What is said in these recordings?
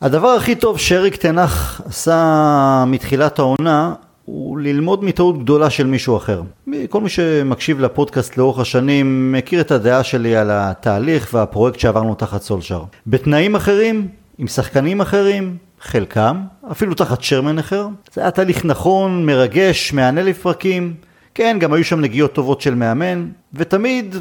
הדבר הכי טוב שאריק תנח עשה מתחילת העונה הוא ללמוד מטעות גדולה של מישהו אחר. כל מי שמקשיב לפודקאסט לאורך השנים מכיר את הדעה שלי על התהליך והפרויקט שעברנו תחת סולשר. בתנאים אחרים, עם שחקנים אחרים, חלקם, אפילו תחת שרמן אחר. זה היה תהליך נכון, מרגש, מהנה לפרקים. כן, גם היו שם נגיעות טובות של מאמן, ותמיד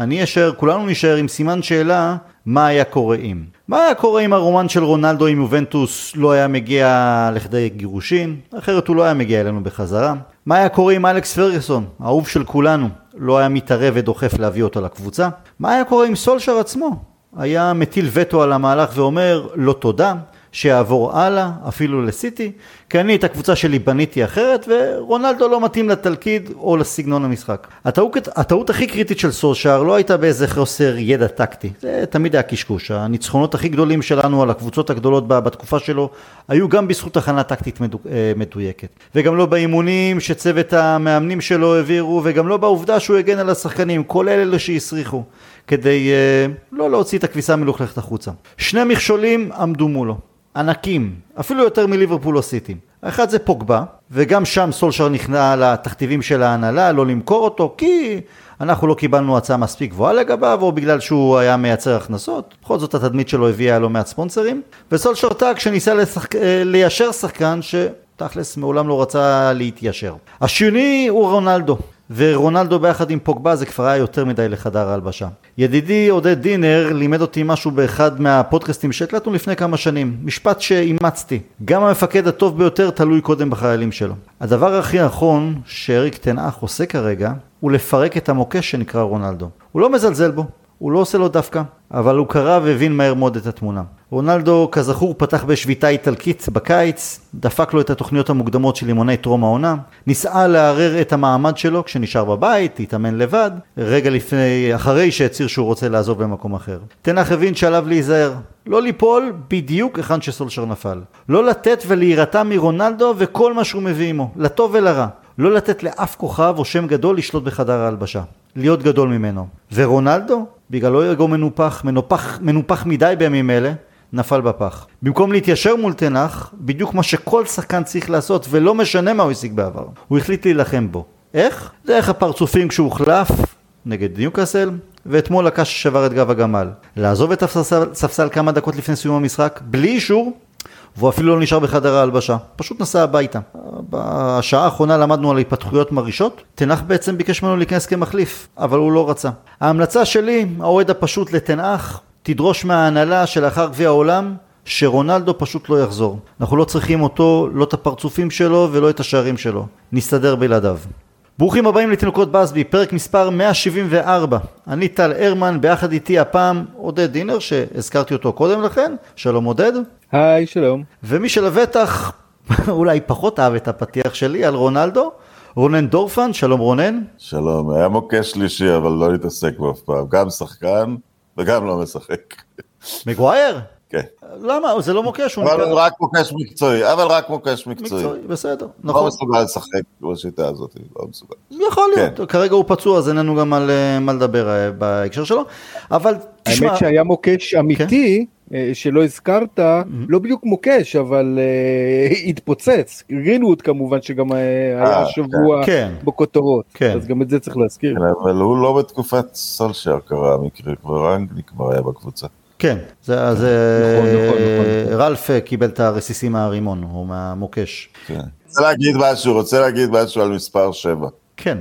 אני אשאר, כולנו נשאר עם סימן שאלה מה היה קורה אם. מה היה קורה אם הרומן של רונלדו עם יובנטוס לא היה מגיע לכדי גירושין? אחרת הוא לא היה מגיע אלינו בחזרה. מה היה קורה אם אלכס פרגוסון, האהוב של כולנו, לא היה מתערב ודוחף להביא אותו לקבוצה? מה היה קורה אם סולשר עצמו היה מטיל וטו על המהלך ואומר לא תודה, שיעבור הלאה, אפילו לסיטי, כי אני את הקבוצה שלי בניתי אחרת, ורונלדו לא מתאים לתלכיד או לסגנון המשחק. הטעות, הטעות הכי קריטית של סושאר לא הייתה באיזה חוסר ידע טקטי, זה תמיד היה קשקוש. הניצחונות הכי גדולים שלנו על הקבוצות הגדולות בתקופה שלו, היו גם בזכות הכנה טקטית אה, מדויקת. וגם לא באימונים שצוות המאמנים שלו העבירו, וגם לא בעובדה שהוא הגן על השחקנים, כל אלה שהסריחו. כדי uh, לא להוציא את הכביסה המלוכלכת החוצה. שני מכשולים עמדו מולו. ענקים, אפילו יותר מליברפול או סיטי. האחד זה פוגבה, וגם שם סולשר נכנע לתכתיבים של ההנהלה, לא למכור אותו, כי אנחנו לא קיבלנו הצעה מספיק גבוהה לגביו, או בגלל שהוא היה מייצר הכנסות. בכל זאת התדמית שלו הביאה לא מעט ספונסרים. וסולשר טאק שניסה לשחק... אה, ליישר שחקן שתכלס מעולם לא רצה להתיישר. השני הוא רונלדו. ורונלדו ביחד עם פוגבה זה כבר היה יותר מדי לחדר ההלבשה. ידידי עודד דינר לימד אותי משהו באחד מהפודקאסטים שהקלטנו לפני כמה שנים, משפט שאימצתי, גם המפקד הטוב ביותר תלוי קודם בחיילים שלו. הדבר הכי נכון שאריק תנאך עושה כרגע הוא לפרק את המוקש שנקרא רונלדו. הוא לא מזלזל בו, הוא לא עושה לו דווקא, אבל הוא קרא והבין מהר מאוד את התמונה. רונלדו כזכור פתח בשביתה איטלקית בקיץ, דפק לו את התוכניות המוקדמות של אימוני טרום העונה, ניסה לערער את המעמד שלו כשנשאר בבית, התאמן לבד, רגע לפני, אחרי שהצהיר שהוא רוצה לעזוב במקום אחר. תנח הבין שעליו להיזהר, לא ליפול בדיוק היכן שסולשר נפל. לא לתת ולהירתע מרונלדו וכל מה שהוא מביא עמו, לטוב ולרע. לא לתת לאף כוכב או שם גדול לשלוט בחדר ההלבשה. להיות גדול ממנו. ורונלדו, בגלל לא אגו מנופח, מנופח, מנופח מדי בימים אלה, נפל בפח. במקום להתיישר מול תנח, בדיוק מה שכל שחקן צריך לעשות, ולא משנה מה הוא השיג בעבר. הוא החליט להילחם בו. איך? איך הפרצופים כשהוחלף נגד ניוקאסל, ואתמול הקש ששבר את גב הגמל. לעזוב את הספסל כמה דקות לפני סיום המשחק, בלי אישור, והוא אפילו לא נשאר בחדר ההלבשה, פשוט נסע הביתה. בשעה האחרונה למדנו על התפתחויות מרעישות, תנח בעצם ביקש ממנו להיכנס כמחליף, אבל הוא לא רצה. ההמלצה שלי, האוהד הפשוט לתנח, תדרוש מההנהלה שלאחר גביע העולם שרונלדו פשוט לא יחזור. אנחנו לא צריכים אותו, לא את הפרצופים שלו ולא את השערים שלו. נסתדר בלעדיו. ברוכים הבאים לתינוקות בסבי, פרק מספר 174. אני טל הרמן, ביחד איתי הפעם עודד דינר, שהזכרתי אותו קודם לכן. שלום עודד. היי, שלום. ומי שלבטח אולי פחות אהב את הפתיח שלי על רונלדו, רונן דורפן, שלום רונן. שלום, היה מוקש שלישי אבל לא להתעסק בו אף פעם, גם שחקן וגם לא משחק. מגווייר? כן. למה? זה לא מוקש, הוא אבל רק מוקש מקצועי, אבל רק מוקש מקצועי. מקצועי, בסדר, לא נכון. לא מסוגל לשחק בשיטה הזאת, לא מסוגל. יכול להיות, כן. כרגע הוא פצוע, אז אין לנו גם על אה, מה לדבר אה, בהקשר שלו, אבל תשמע... האמת שהיה מוקש אמיתי. כן? אה, שלא הזכרת, mm-hmm. לא בדיוק מוקש, אבל uh, התפוצץ. גרינווד כמובן שגם היה שבוע כן. בכותרות, כן. אז גם את זה צריך להזכיר. כן, אבל הוא לא בתקופת סולשר קרה המקרה, כבר רנגלי כבר היה בקבוצה. כן, זה, אז נכון, נכון, נכון. רלף קיבל את הרסיסים מהרימון, או מהמוקש. כן. רוצה להגיד משהו, רוצה להגיד משהו על מספר 7. כן.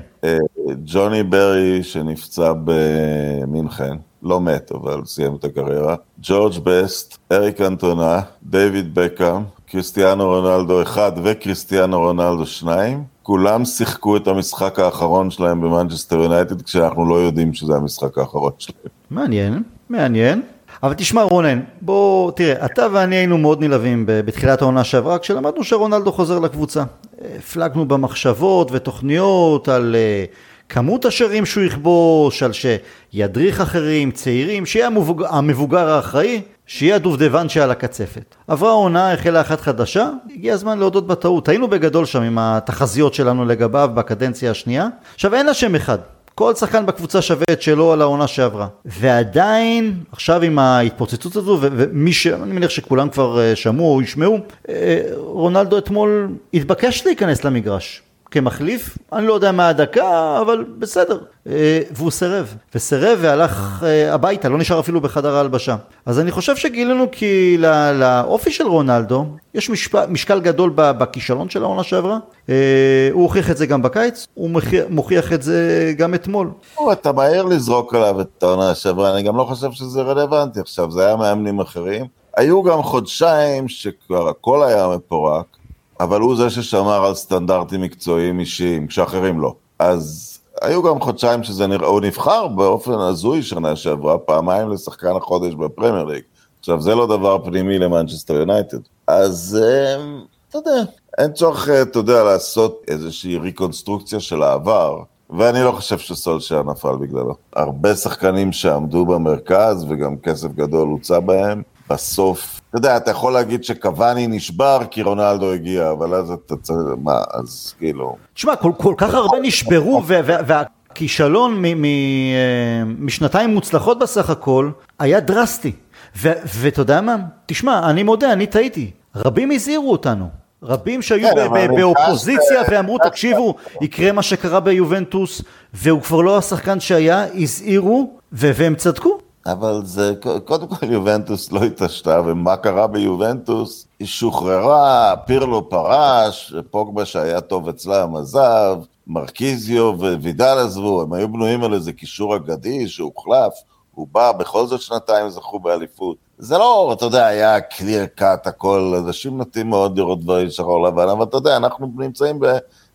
ג'וני ברי שנפצע במינכן, לא מת, אבל סיים את הקריירה. ג'ורג' בסט, אריק קאנטונה, דיוויד בקהאם, קריסטיאנו רונלדו 1 וקריסטיאנו רונלדו 2. כולם שיחקו את המשחק האחרון שלהם במנצ'סטר יונייטד, כשאנחנו לא יודעים שזה המשחק האחרון שלהם. מעניין, מעניין. אבל תשמע רונן, בוא, תראה, אתה ואני היינו מאוד נלהבים בתחילת העונה שעברה, כשלמדנו שרונלדו חוזר לקבוצה. הפלגנו במחשבות ותוכניות על uh, כמות השערים שהוא יכבוש, על שידריך אחרים, צעירים, שיהיה המבוג... המבוגר האחראי, שיהיה הדובדבן שעל הקצפת. עברה העונה, החלה אחת חדשה, הגיע הזמן להודות בטעות. היינו בגדול שם עם התחזיות שלנו לגביו בקדנציה השנייה. עכשיו אין לה שם אחד. כל שחקן בקבוצה שווה את שלו על העונה שעברה. ועדיין, עכשיו עם ההתפוצצות הזו, ומי ש... אני מניח שכולם כבר אה, שמעו או ישמעו, אה, רונלדו אתמול התבקש להיכנס למגרש. כמחליף, אני לא יודע מה הדקה, אבל בסדר. אה, והוא סירב, וסירב והלך אה, הביתה, לא נשאר אפילו בחדר ההלבשה. אז אני חושב שגילינו כי לאופי של רונלדו, יש משפ... משקל גדול בכישלון של העונה שעברה. אה, הוא הוכיח את זה גם בקיץ, הוא מוכיח את זה גם אתמול. אתה מהר לזרוק עליו את העונה שעברה, אני גם לא חושב שזה רלוונטי עכשיו, זה היה מאמנים אחרים. היו גם חודשיים שכבר הכל היה מפורק. אבל הוא זה ששמר על סטנדרטים מקצועיים אישיים, כשאחרים לא. אז היו גם חודשיים שזה נראה, הוא נבחר באופן הזוי שנה שעברה, פעמיים לשחקן החודש בפרמייר ליג. עכשיו, זה לא דבר פנימי למנצ'סטר יונייטד. אז אמ, אתה יודע, אין צורך, אה, אתה יודע, לעשות איזושהי ריקונסטרוקציה של העבר, ואני לא חושב שסולשייר נפל בגללו. הרבה שחקנים שעמדו במרכז, וגם כסף גדול הוצא בהם, בסוף, אתה יודע, אתה יכול להגיד שקוואני נשבר כי רונלדו הגיע, אבל אז אתה צריך, מה, אז כאילו... תשמע, כל, כל כך הרבה נשברו, והכישלון אה, משנתיים מוצלחות בסך הכל, היה דרסטי. ואתה יודע מה? תשמע, אני מודה, אני טעיתי. רבים הזהירו אותנו. רבים שהיו כן, באופוזיציה ואמרו, תקשיבו, יקרה מה שקרה ביובנטוס, והוא כבר לא השחקן שהיה, הזהירו, והם צדקו. אבל זה, קודם כל יובנטוס לא התעשתה, ומה קרה ביובנטוס? היא שוחררה, פירלו פרש, פוגבה שהיה טוב אצלם עזב, מרקיזיו ווידל עזבו, הם היו בנויים על איזה קישור אגדי שהוחלף, הוא בא, בכל זאת שנתיים זכו באליפות. זה לא, אתה יודע, היה קליר קאט הכל, אנשים נוטים מאוד לראות דברים שחור לבן, אבל אתה יודע, אנחנו נמצאים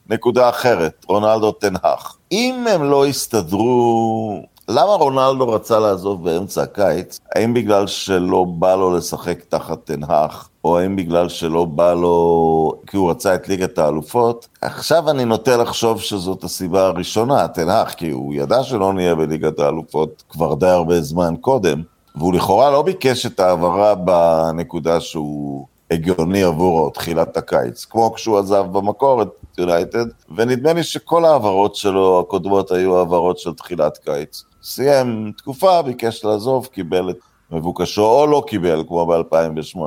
בנקודה אחרת, רונלדו תנהך. אם הם לא יסתדרו למה רונלדו רצה לעזוב באמצע הקיץ? האם בגלל שלא בא לו לשחק תחת תנהך, או האם בגלל שלא בא לו כי הוא רצה את ליגת האלופות? עכשיו אני נוטה לחשוב שזאת הסיבה הראשונה, תנהך, כי הוא ידע שלא נהיה בליגת האלופות כבר די הרבה זמן קודם, והוא לכאורה לא ביקש את ההעברה בנקודה שהוא הגיוני עבורו, תחילת הקיץ, כמו כשהוא עזב במקור את יונייטד, ונדמה לי שכל ההעברות שלו הקודמות היו העברות של תחילת קיץ. סיים תקופה, ביקש לעזוב, קיבל את מבוקשו או לא קיבל, כמו ב-2008.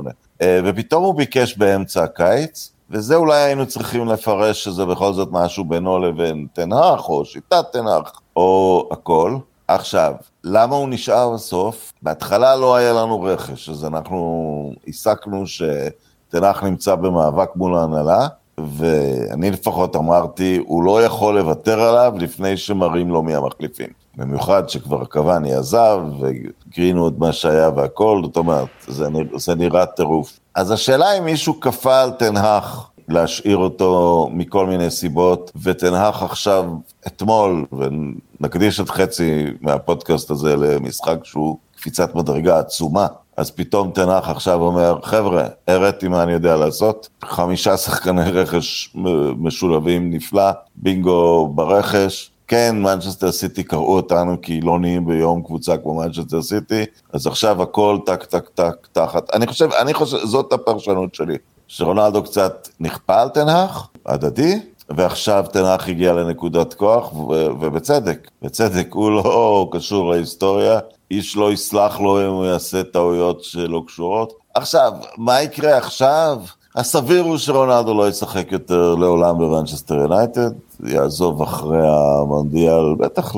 אה, ופתאום הוא ביקש באמצע הקיץ, וזה אולי היינו צריכים לפרש שזה בכל זאת משהו בינו לבין תנח, או שיטת תנח, או הכל. עכשיו, למה הוא נשאר בסוף? בהתחלה לא היה לנו רכש, אז אנחנו הסקנו שתנח נמצא במאבק מול ההנהלה, ואני לפחות אמרתי, הוא לא יכול לוותר עליו לפני שמראים לו מי המחליפים. במיוחד שכבר קוואני עזב, וגרינו את מה שהיה והכל, זאת אומרת, זה, זה נראה טירוף. אז השאלה אם מישהו כפה על תנהך להשאיר אותו מכל מיני סיבות, ותנהך עכשיו, אתמול, ונקדיש את חצי מהפודקאסט הזה למשחק שהוא קפיצת מדרגה עצומה, אז פתאום תנח עכשיו אומר, חבר'ה, הראתי מה אני יודע לעשות, חמישה שחקני רכש משולבים נפלא, בינגו ברכש, כן, מנצ'סטר סיטי קראו אותנו כי לא נהיים ביום קבוצה כמו מנצ'סטר סיטי, אז עכשיו הכל טיק טק טק תחת. אני חושב, אני חושב, זאת הפרשנות שלי, שרונלדו קצת נכפה על טן האח, הדדי, ועכשיו טן האח הגיע לנקודת כוח, ו- ובצדק, בצדק, הוא לא קשור להיסטוריה, איש לא יסלח לו אם הוא יעשה טעויות שלא קשורות. עכשיו, מה יקרה עכשיו? הסביר הוא שרונלדו לא ישחק יותר לעולם במנצ'סטר יונייטד, יעזוב אחרי המונדיאל, בטח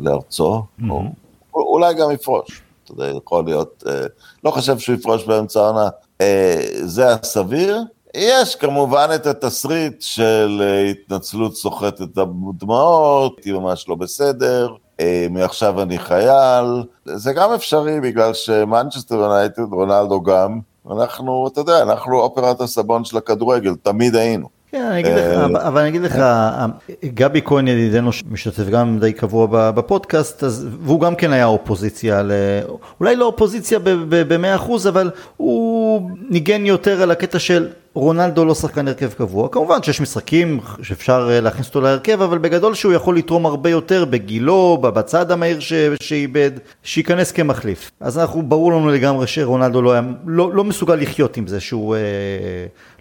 לארצו, mm-hmm. או אולי גם יפרוש. אתה יודע, יכול להיות, אה, לא חושב שהוא יפרוש באמצע העונה. אה, זה הסביר. יש כמובן את התסריט של אה, התנצלות סוחטת דמעות, היא ממש לא בסדר, מעכשיו אני חייל. זה גם אפשרי בגלל שמנצ'סטר יונייטד, רונלדו גם, אנחנו, אתה יודע, אנחנו אופרת הסבון של הכדורגל, תמיד היינו. כן, אני אגיד לך, אה, אבל אני אגיד לך, גבי כהן ידידנו משתתף גם די קבוע בפודקאסט, והוא גם כן היה אופוזיציה, אולי לא אופוזיציה במאה אחוז, אבל הוא ניגן יותר על הקטע של רונלדו לא שחקן הרכב קבוע. כמובן שיש משחקים שאפשר אה, להכניס אותו להרכב, אבל בגדול שהוא יכול לתרום הרבה יותר בגילו, בצד המהיר שאיבד, שייכנס כמחליף. אז אנחנו, ברור לנו לגמרי שרונלדו לא, היה, לא, לא מסוגל לחיות עם זה שהוא אה,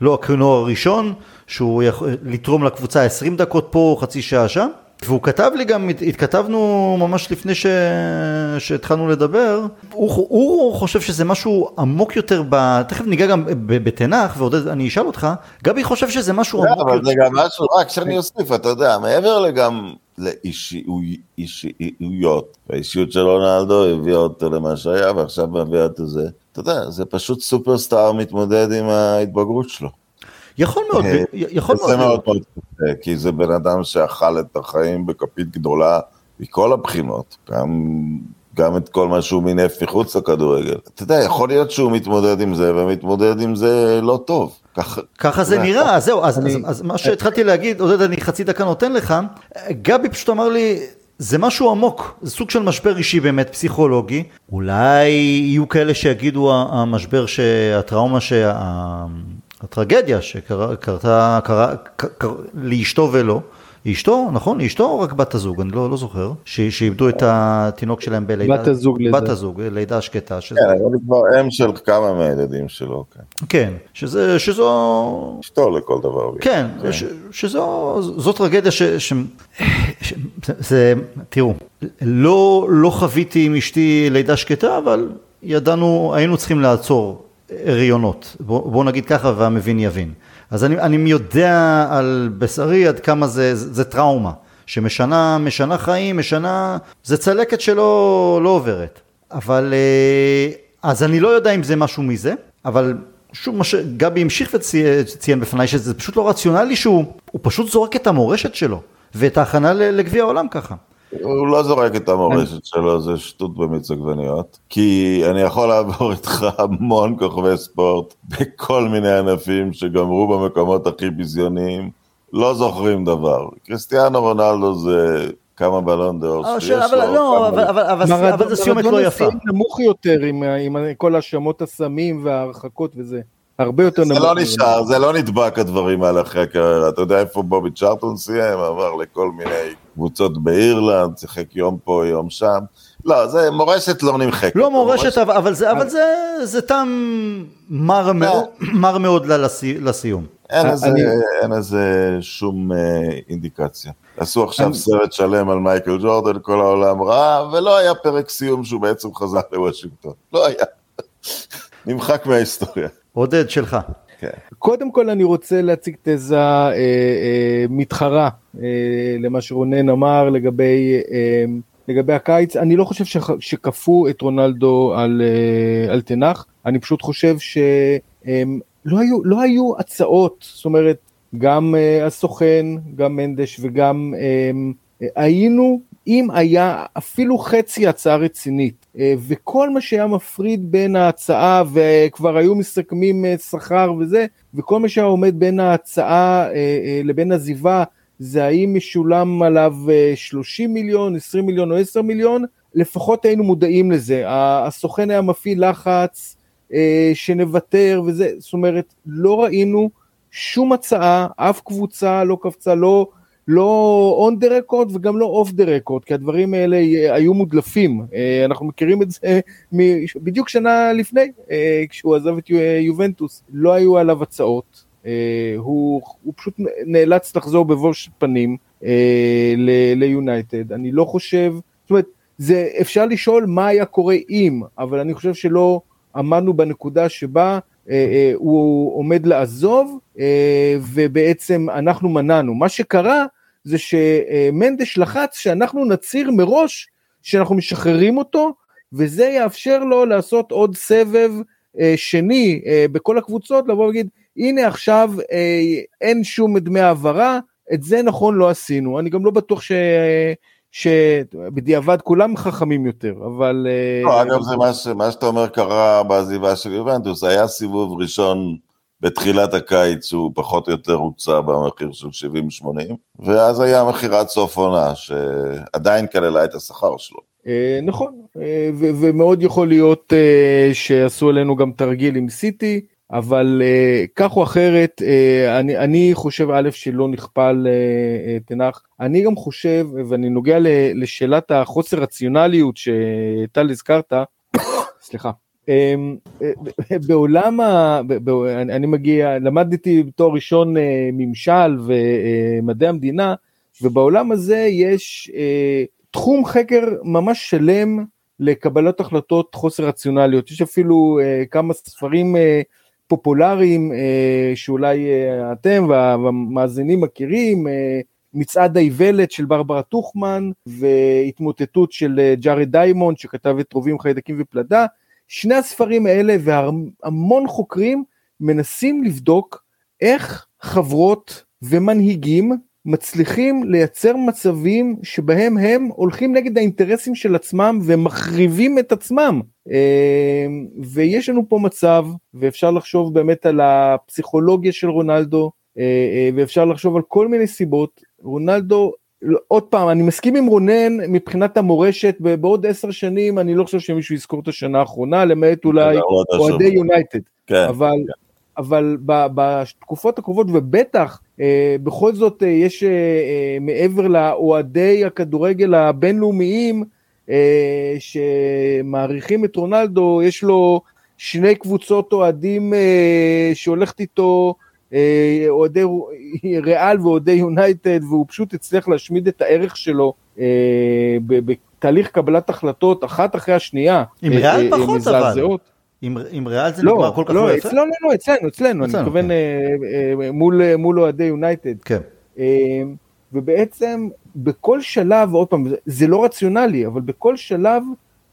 לא הכינור הראשון. שהוא יכול לתרום לקבוצה 20 דקות פה, חצי שעה שם. והוא כתב לי גם, התכתבנו ממש לפני ש... שהתחלנו לדבר, הוא, הוא חושב שזה משהו עמוק יותר, ב... תכף ניגע גם בתנ"ך, ועודד, אני אשאל אותך, גבי חושב שזה משהו לא, עמוק יותר. אבל זה גם משהו, רק שאני אוסיף, אתה יודע, מעבר לגם לאישיות, האישיות של רונלדו הביאה אותו למה שהיה, ועכשיו מביאה אותו זה. אתה יודע, זה פשוט סופרסטאר מתמודד עם ההתבגרות שלו. יכול מאוד, אה, יכול מאוד. זה מאוד מאוד קשה, כי זה בן אדם שאכל את החיים בכפית גדולה מכל הבחינות, גם, גם את כל מה שהוא מינף מחוץ לכדורגל. אתה יודע, יכול להיות שהוא מתמודד עם זה, ומתמודד עם זה לא טוב. כך, ככה זה נראה, אז זהו, אז, אני... אז, אז מה שהתחלתי להגיד, עודד, אני חצי דקה נותן לך, גבי פשוט אמר לי, זה משהו עמוק, זה סוג של משבר אישי באמת, פסיכולוגי. אולי יהיו כאלה שיגידו המשבר, הטראומה, שה... הטרגדיה שקרתה קרה, קר, לאשתו ולו, אשתו, נכון? לאשתו או רק בת הזוג? אני לא, לא זוכר. שאיבדו את התינוק שלהם בלידה. בת הזוג לידה. בת הזוג, לידה שקטה. שזה... כן, אבל כבר אם של כמה מהילדים שלו, כן. כן, שזה, שזו... אשתו לכל דבר. כן, כן. ש, שזו זו טרגדיה ש... ש, ש זה, תראו, לא, לא חוויתי עם אשתי לידה שקטה, אבל ידענו, היינו צריכים לעצור הריונות, בוא, בוא נגיד ככה והמבין יבין. אז אני, אני יודע על בשרי עד כמה זה, זה, זה טראומה, שמשנה משנה חיים, משנה, זה צלקת שלא לא עוברת. אבל, אה, אז אני לא יודע אם זה משהו מזה, אבל שוב מה שגבי המשיך וציין בפניי, שזה פשוט לא רציונלי שהוא פשוט זורק את המורשת שלו, ואת ההכנה לגביע העולם ככה. הוא לא זורק את המורשת שלו, זה שטות במיץ עגבניות. כי אני יכול לעבור איתך המון כוכבי ספורט בכל מיני ענפים שגמרו במקומות הכי ביזיוניים, לא זוכרים דבר. קריסטיאנו רונלדו זה כמה בלון דאור אה, שיש לו. אבל לא, אבל זה סיומת לא יפה. נמוך יותר עם כל האשמות הסמים וההרחקות וזה. הרבה יותר נמוך. זה לא נשאר, זה לא נדבק הדברים האלה אחרי הקריירה. אתה יודע איפה בובי צ'ארטון סיים? עבר לכל מיני קבוצות באירלנד, שיחק יום פה, יום שם. לא, זה מורשת לא נמחקת. לא מורשת, אבל, אבל זה, אבל זה, זה טעם מר לא. מאוד, מר מאוד לסיום. אין לזה, אני... אין לזה שום אה, אינדיקציה. עשו עכשיו אני... סרט שלם על מייקל ג'ורדן, כל העולם ראה, ולא היה פרק סיום שהוא בעצם חזר לוושינגטון. לא היה. נמחק מההיסטוריה. עודד, שלך. כן. קודם כל אני רוצה להציג תזה אה, אה, מתחרה אה, למה שרונן אמר לגבי, אה, לגבי הקיץ. אני לא חושב שכ, שכפו את רונלדו על, אה, על תנח, אני פשוט חושב שלא אה, היו, לא היו הצעות, זאת אומרת, גם אה, הסוכן, גם מנדש וגם אה, היינו אם היה אפילו חצי הצעה רצינית, אה, וכל מה שהיה מפריד בין ההצעה, וכבר היו מסכמים אה, שכר וזה, וכל מה שהיה עומד בין ההצעה אה, לבין עזיבה, זה האם משולם עליו 30 מיליון, 20 מיליון או 10 מיליון, לפחות היינו מודעים לזה. הסוכן היה מפעיל לחץ שנוותר וזה, זאת אומרת, לא ראינו שום הצעה, אף קבוצה לא קפצה, לא לא on the record וגם לא off the record, כי הדברים האלה היו מודלפים. אה, אנחנו מכירים את זה בדיוק שנה לפני, אה, כשהוא עזב את יובנטוס. לא היו עליו הצעות, אה, הוא, הוא פשוט נאלץ לחזור בבוש פנים ליונייטד. אני לא חושב, זאת אומרת, זה, אפשר לשאול מה היה קורה אם, אבל אני חושב שלא עמדנו בנקודה שבה הוא עומד לעזוב, ובעצם אנחנו מנענו. מה שקרה, זה שמנדש לחץ שאנחנו נצהיר מראש שאנחנו משחררים אותו, וזה יאפשר לו לעשות עוד סבב אה, שני אה, בכל הקבוצות, לבוא ולהגיד, הנה עכשיו אה, אין שום דמי העברה, את זה נכון לא עשינו. אני גם לא בטוח ש... שבדיעבד כולם חכמים יותר, אבל... לא, אגב, זה מה. מה שאתה אומר קרה בעזיבה של יובנטוס, היה סיבוב ראשון בתחילת הקיץ הוא פחות או יותר הוצא במחיר של 70-80, ואז היה מכירת סוף עונה, שעדיין כללה את השכר שלו. אה, נכון, אה, ומאוד יכול להיות אה, שעשו עלינו גם תרגיל עם סיטי, אבל כך או אחרת, אני, אני חושב א' שלא נכפה על תנח, אני גם חושב, ואני נוגע לשאלת החוסר רציונליות שטל הזכרת, סליחה, בעולם ה... אני מגיע, למדתי בתואר ראשון אה, ממשל ומדעי המדינה, ובעולם הזה יש אה, תחום חקר ממש שלם לקבלת החלטות חוסר רציונליות, יש אפילו אה, כמה ספרים אה, פופולריים אה, שאולי אה, אתם והמאזינים מכירים, אה, מצעד האיוולת של ברברה טוכמן והתמוטטות של אה, ג'ארד דיימונד שכתב את רובים חיידקים ופלדה, שני הספרים האלה והמון חוקרים מנסים לבדוק איך חברות ומנהיגים מצליחים לייצר מצבים שבהם הם הולכים נגד האינטרסים של עצמם ומחריבים את עצמם. אמ, ויש לנו פה מצב, ואפשר לחשוב באמת על הפסיכולוגיה של רונלדו, אה, אה, ואפשר לחשוב על כל מיני סיבות. רונלדו, עוד פעם, אני מסכים עם רונן מבחינת המורשת, ובעוד עשר שנים אני לא חושב שמישהו יזכור את השנה האחרונה, למעט אולי אוהדי יונייטד. כן, אבל... כן. אבל בתקופות הקרובות ובטח אה, בכל זאת אה, יש אה, מעבר לאוהדי הכדורגל הבינלאומיים שמעריכים את רונלדו, יש לו שני קבוצות אוהדים שהולכת איתו, אוהדי ריאל ואוהדי יונייטד, והוא פשוט הצליח להשמיד את הערך שלו בתהליך קבלת החלטות אחת אחרי השנייה. עם ריאל פחות אבל. עם, עם ריאל זה לא, נגמר כל כך לא, לא יפה? לא, לא, לא, אצלנו, אצלנו, אני מתכוון כן. אה, אה, מול, מול אוהדי יונייטד. כן. אה, ובעצם בכל שלב, עוד פעם, זה לא רציונלי, אבל בכל שלב,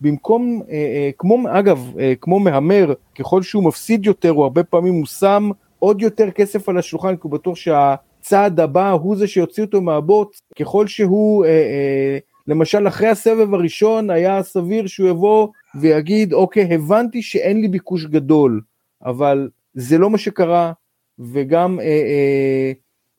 במקום, אה, אה, כמו, אגב, אה, כמו מהמר, ככל שהוא מפסיד יותר, הוא הרבה פעמים הוא שם עוד יותר כסף על השולחן, כי הוא בטוח שהצעד הבא הוא זה שיוציא אותו מהבוץ, ככל שהוא, אה, אה, למשל אחרי הסבב הראשון היה סביר שהוא יבוא ויגיד אוקיי הבנתי שאין לי ביקוש גדול אבל זה לא מה שקרה. וגם אה, אה,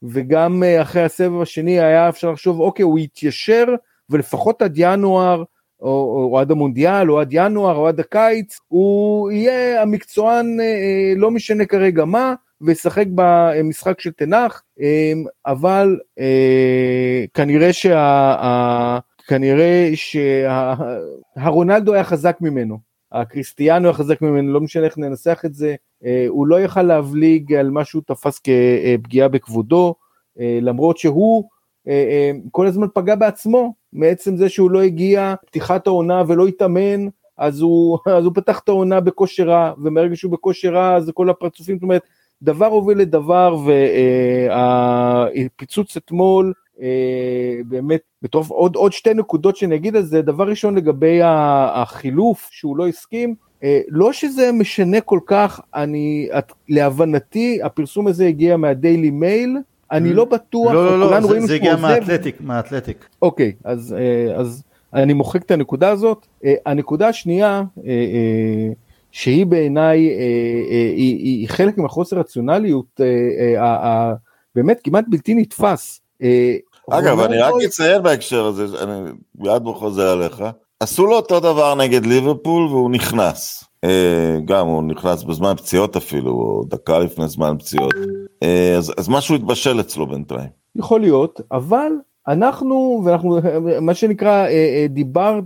וגם אה, אחרי הסבב השני היה אפשר לחשוב אוקיי הוא יתיישר ולפחות עד ינואר או, או, או עד המונדיאל או עד ינואר או עד הקיץ הוא יהיה המקצוען אה, אה לא משנה כרגע מה וישחק במשחק של תנח אה, אבל אה, כנראה שה... כנראה שהרונלדו היה חזק ממנו, הקריסטיאנו היה חזק ממנו, לא משנה איך ננסח את זה, אה, הוא לא יכל להבליג על מה שהוא תפס כפגיעה בכבודו, אה, למרות שהוא כל הזמן פגע בעצמו, מעצם זה שהוא לא הגיע פתיחת העונה ולא התאמן, אז הוא, אז הוא פתח את העונה בכושר רע, ומרגע שהוא בכושר רע אז כל הפרצופים, זאת אומרת, דבר הוביל לדבר, והפיצוץ אתמול אה, באמת בטוב עוד עוד שתי נקודות שאני אגיד על זה. דבר ראשון לגבי החילוף שהוא לא הסכים אה, לא שזה משנה כל כך אני להבנתי הפרסום הזה הגיע מהדיילי מייל. אני לא בטוח לא לא לא זה, זה הגיע מהאתלטיק מהאתלטיק. אוקיי אז אה, אז אני מוחק את הנקודה הזאת. הנקודה השנייה שהיא בעיניי היא, היא, היא חלק מהחוסר רציונליות באמת כמעט בלתי נתפס אגב, אני רק אציין בהקשר הזה, אני מיד חוזר עליך, עשו לו אותו דבר נגד ליברפול והוא נכנס. אה, גם הוא נכנס בזמן פציעות אפילו, או דקה לפני זמן פציעות. אה, אז, אז משהו התבשל אצלו בינתיים. יכול להיות, אבל אנחנו, ואנחנו, מה שנקרא, אה, דיבר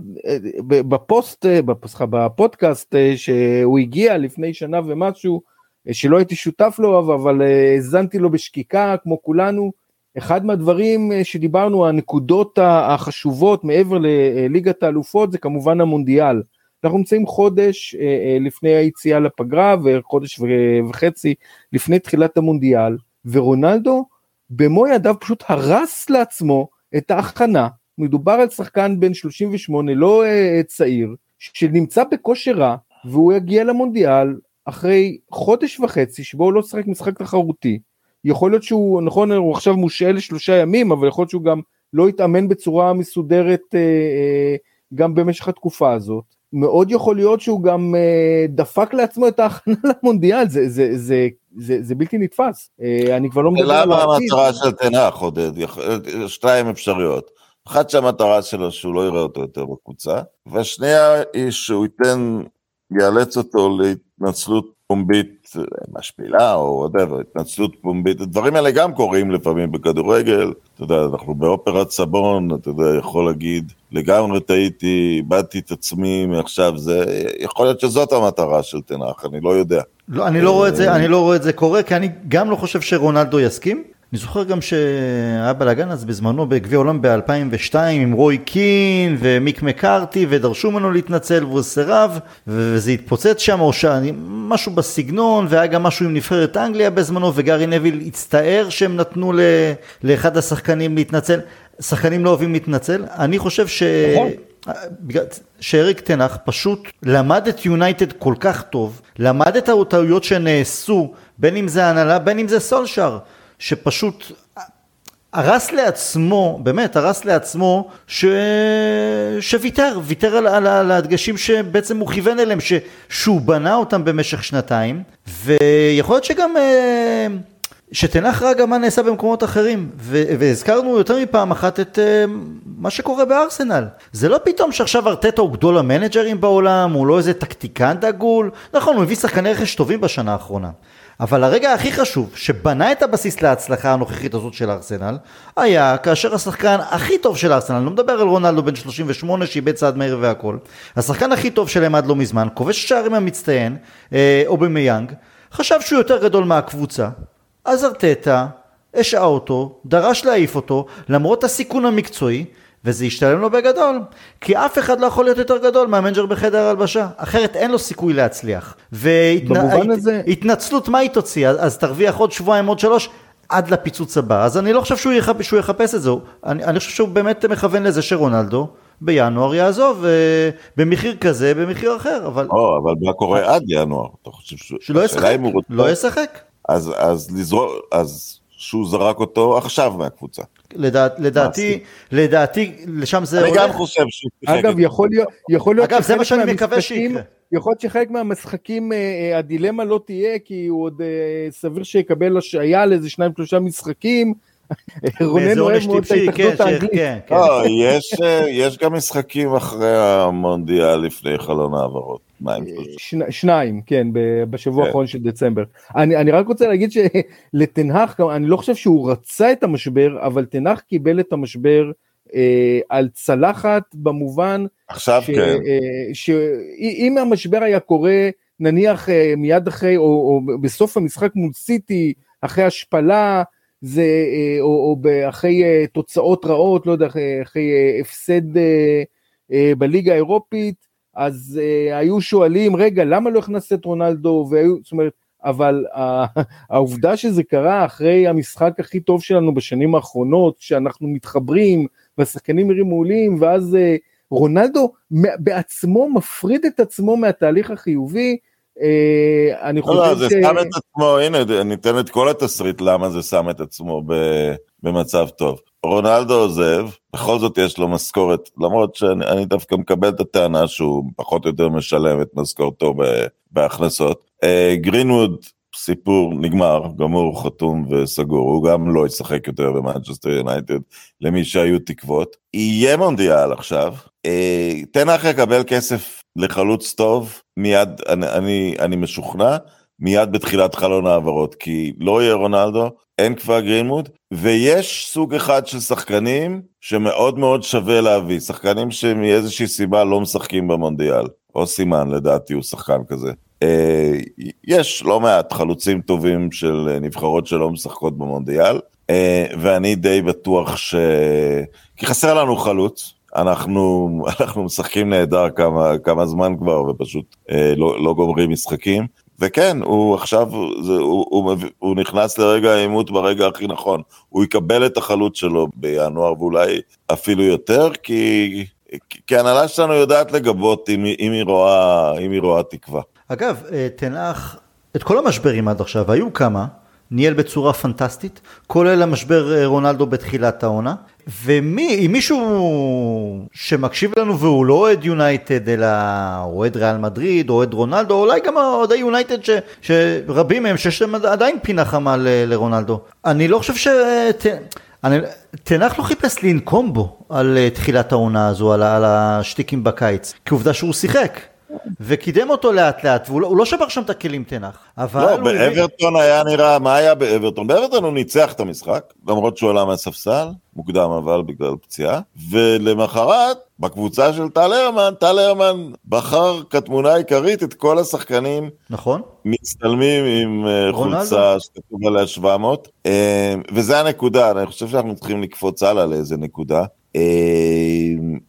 בפוסט, סליחה, בפודקאסט שהוא הגיע לפני שנה ומשהו, שלא הייתי שותף לו, אבל האזנתי לו בשקיקה כמו כולנו. אחד מהדברים אה, שדיברנו, הנקודות החשובות מעבר לליגת האלופות זה כמובן המונדיאל. אנחנו נמצאים חודש אה, אה, לפני היציאה לפגרה וחודש וחצי לפני תחילת המונדיאל, ורונלדו במו ידיו פשוט הרס לעצמו את ההכנה. מדובר על שחקן בן 38, לא צעיר, שנמצא בכושר רע, והוא יגיע למונדיאל אחרי חודש וחצי שבו הוא לא שחק משחק תחרותי. יכול להיות שהוא, נכון, הוא עכשיו מושעה לשלושה ימים, אבל יכול להיות שהוא גם לא יתאמן בצורה מסודרת אה, אה, גם במשך התקופה הזאת. מאוד יכול להיות שהוא גם אה, דפק לעצמו את ההכנה למונדיאל, זה, זה, זה, זה, זה בלתי נתפס. אה, אני כבר לא מדבר על העתיד. למה המטרה של טן האח, עודד? שתיים אפשריות. אחת שהמטרה שלו שהוא לא יראה אותו יותר בקבוצה, והשנייה היא שהוא ייתן, יאלץ אותו להתנצלות פומבית משפילה או whatever, התנצלות פומבית, הדברים האלה גם קורים לפעמים בכדורגל, אתה יודע, אנחנו באופרת סבון, אתה יודע, יכול להגיד, לגמרי טעיתי, איבדתי את עצמי מעכשיו, זה, יכול להיות שזאת המטרה של תנח, אני לא יודע. לא, אני לא רואה את זה, אני לא רואה את זה קורה, כי אני גם לא חושב שרונלדו יסכים. אני זוכר גם שהיה בלאגן אז בזמנו בגביע העולם ב-2002 עם רוי קין ומיק מקארתי ודרשו ממנו להתנצל והוא סירב וזה התפוצץ שם או משהו בסגנון והיה גם משהו עם נבחרת אנגליה בזמנו וגארי נביל הצטער שהם נתנו לאחד השחקנים להתנצל. שחקנים לא אוהבים להתנצל, אני חושב ש... נכון. שאריק תנח פשוט למד את יונייטד כל כך טוב, למד את הטעויות שנעשו, בין אם זה הנהלה, בין אם זה סולשר, שפשוט הרס לעצמו, באמת הרס לעצמו, ש... שוויתר, ויתר על, על, על הדגשים שבעצם הוא כיוון אליהם, ש... שהוא בנה אותם במשך שנתיים, ויכול להיות שגם... אה, שתנח רגע מה נעשה במקומות אחרים, ו- והזכרנו יותר מפעם אחת את uh, מה שקורה בארסנל. זה לא פתאום שעכשיו ארטטה הוא גדול המנג'רים בעולם, הוא לא איזה טקטיקן דגול, נכון, הוא הביא שחקני רכש טובים בשנה האחרונה. אבל הרגע הכי חשוב, שבנה את הבסיס להצלחה הנוכחית הזאת של ארסנל, היה כאשר השחקן הכי טוב של ארסנל, אני לא מדבר על רונלדו בן 38 שאיבד צעד מהיר והכל, השחקן הכי טוב שלהם עד לא מזמן, כובש השערים המצטיין, אה, או במיאנג, חשב שהוא יותר גדול מהקבוצה, אז ארטטה השעה אותו, דרש להעיף אותו, למרות הסיכון המקצועי, וזה ישתלם לו בגדול. כי אף אחד לא יכול להיות יותר גדול מהמנג'ר בחדר הלבשה, אחרת אין לו סיכוי להצליח. והתנצלות, והת... מה היא תוציא? אז תרוויח עוד שבועיים, עוד שלוש, עד לפיצוץ הבא. אז אני לא חושב שהוא, יחפ... שהוא יחפש את זה, אני, אני חושב שהוא באמת מכוון לזה שרונלדו בינואר יעזוב במחיר כזה, במחיר אחר, אבל... או, אבל מה קורה עד ינואר? אתה חושב ש... שלא ישחק, לא ישחק. אז, אז לזרוק, אז שהוא זרק אותו עכשיו מהקבוצה. לדע, לדעתי, לדעתי, לשם זה אני הולך. אני גם חושב שהוא שיחק. אגב, יכול להיות, יכול להיות אגב, זה מה שאני מקווה שיקרה. יכול להיות שחלק מהמשחקים, אה, אה, הדילמה לא תהיה, כי הוא עוד אה, סביר שיקבל השעיה לאיזה שניים שלושה משחקים, רונן אוהב מאוד את ההתאחדות כן, האנגלית. כן, כן. לא, יש גם משחקים אחרי המונדיאל לפני חלון העברות. שניים, כן, בשבוע האחרון של דצמבר. אני רק רוצה להגיד שלתנהך, אני לא חושב שהוא רצה את המשבר, אבל תנהך קיבל את המשבר אה, על צלחת במובן, עכשיו כן, שאם המשבר היה קורה נניח אה, מיד אחרי או, או בסוף המשחק מול סיטי אחרי השפלה זה, אה, או, או אחרי אה, תוצאות רעות, לא יודע, אחרי, אחרי אה, הפסד בליגה האירופית, אז היו שואלים, רגע, למה לא הכנסת את רונלדו, והיו, זאת אומרת, אבל העובדה שזה קרה אחרי המשחק הכי טוב שלנו בשנים האחרונות, שאנחנו מתחברים, והשחקנים נראים מעולים, ואז רונלדו בעצמו מפריד את עצמו מהתהליך החיובי, אה, אני חושב ש... לא, לא, זה שם את עצמו, הנה, ניתן את כל התסריט למה זה שם את עצמו במצב טוב. רונלדו עוזב, בכל זאת יש לו משכורת, למרות שאני דווקא מקבל את הטענה שהוא פחות או יותר משלם את משכורתו בהכנסות. אה, גרינווד, סיפור נגמר, גמור, חתום וסגור, הוא גם לא ישחק יותר במנצ'סטר יונייטד, למי שהיו תקוות. יהיה מונדיאל עכשיו, אה, תנח יקבל כסף לחלוץ טוב, מיד, אני, אני, אני משוכנע, מיד בתחילת חלון העברות, כי לא יהיה רונלדו, אין כבר גרינמוד, ויש סוג אחד של שחקנים שמאוד מאוד שווה להביא, שחקנים שמאיזושהי סיבה לא משחקים במונדיאל, או סימן לדעתי הוא שחקן כזה. אה, יש לא מעט חלוצים טובים של נבחרות שלא משחקות במונדיאל, אה, ואני די בטוח ש... כי חסר לנו חלוץ, אנחנו, אנחנו משחקים נהדר כמה, כמה זמן כבר ופשוט אה, לא, לא גומרים משחקים. וכן, הוא עכשיו, זה, הוא, הוא, הוא נכנס לרגע העימות ברגע הכי נכון. הוא יקבל את החלוץ שלו בינואר ואולי אפילו יותר, כי, כי הנהלה שלנו יודעת לגבות אם, אם, היא רואה, אם היא רואה תקווה. אגב, אה, תנח, את כל המשברים עד עכשיו, היו כמה, ניהל בצורה פנטסטית, כולל המשבר אה, רונלדו בתחילת העונה. ומי, אם מישהו שמקשיב לנו והוא לא אוהד יונייטד, אלא אוהד ריאל מדריד, אוהד רונלדו, אולי גם אוהדי יונייטד ש, שרבים מהם שיש להם עדיין פינה חמה ל, לרונלדו. אני לא חושב ש... אני, תנח לא חיפש לנקום בו על אה, תחילת העונה הזו, על, על השטיקים בקיץ, כי עובדה שהוא שיחק. וקידם אותו לאט לאט, והוא לא, לא שבר שם את הכלים תנח. אבל לא, באברטון. היה נראה, מה היה באברטון? באברטון הוא ניצח את המשחק, למרות שהוא עלה מהספסל, מוקדם אבל בגלל פציעה, ולמחרת, בקבוצה של טל הרמן, טל הרמן בחר כתמונה עיקרית את כל השחקנים. נכון. מצטלמים עם אה, חולצה שכתוב עליה 700, אה, וזה הנקודה, אני חושב שאנחנו צריכים לקפוץ הלאה לאיזה נקודה. אה,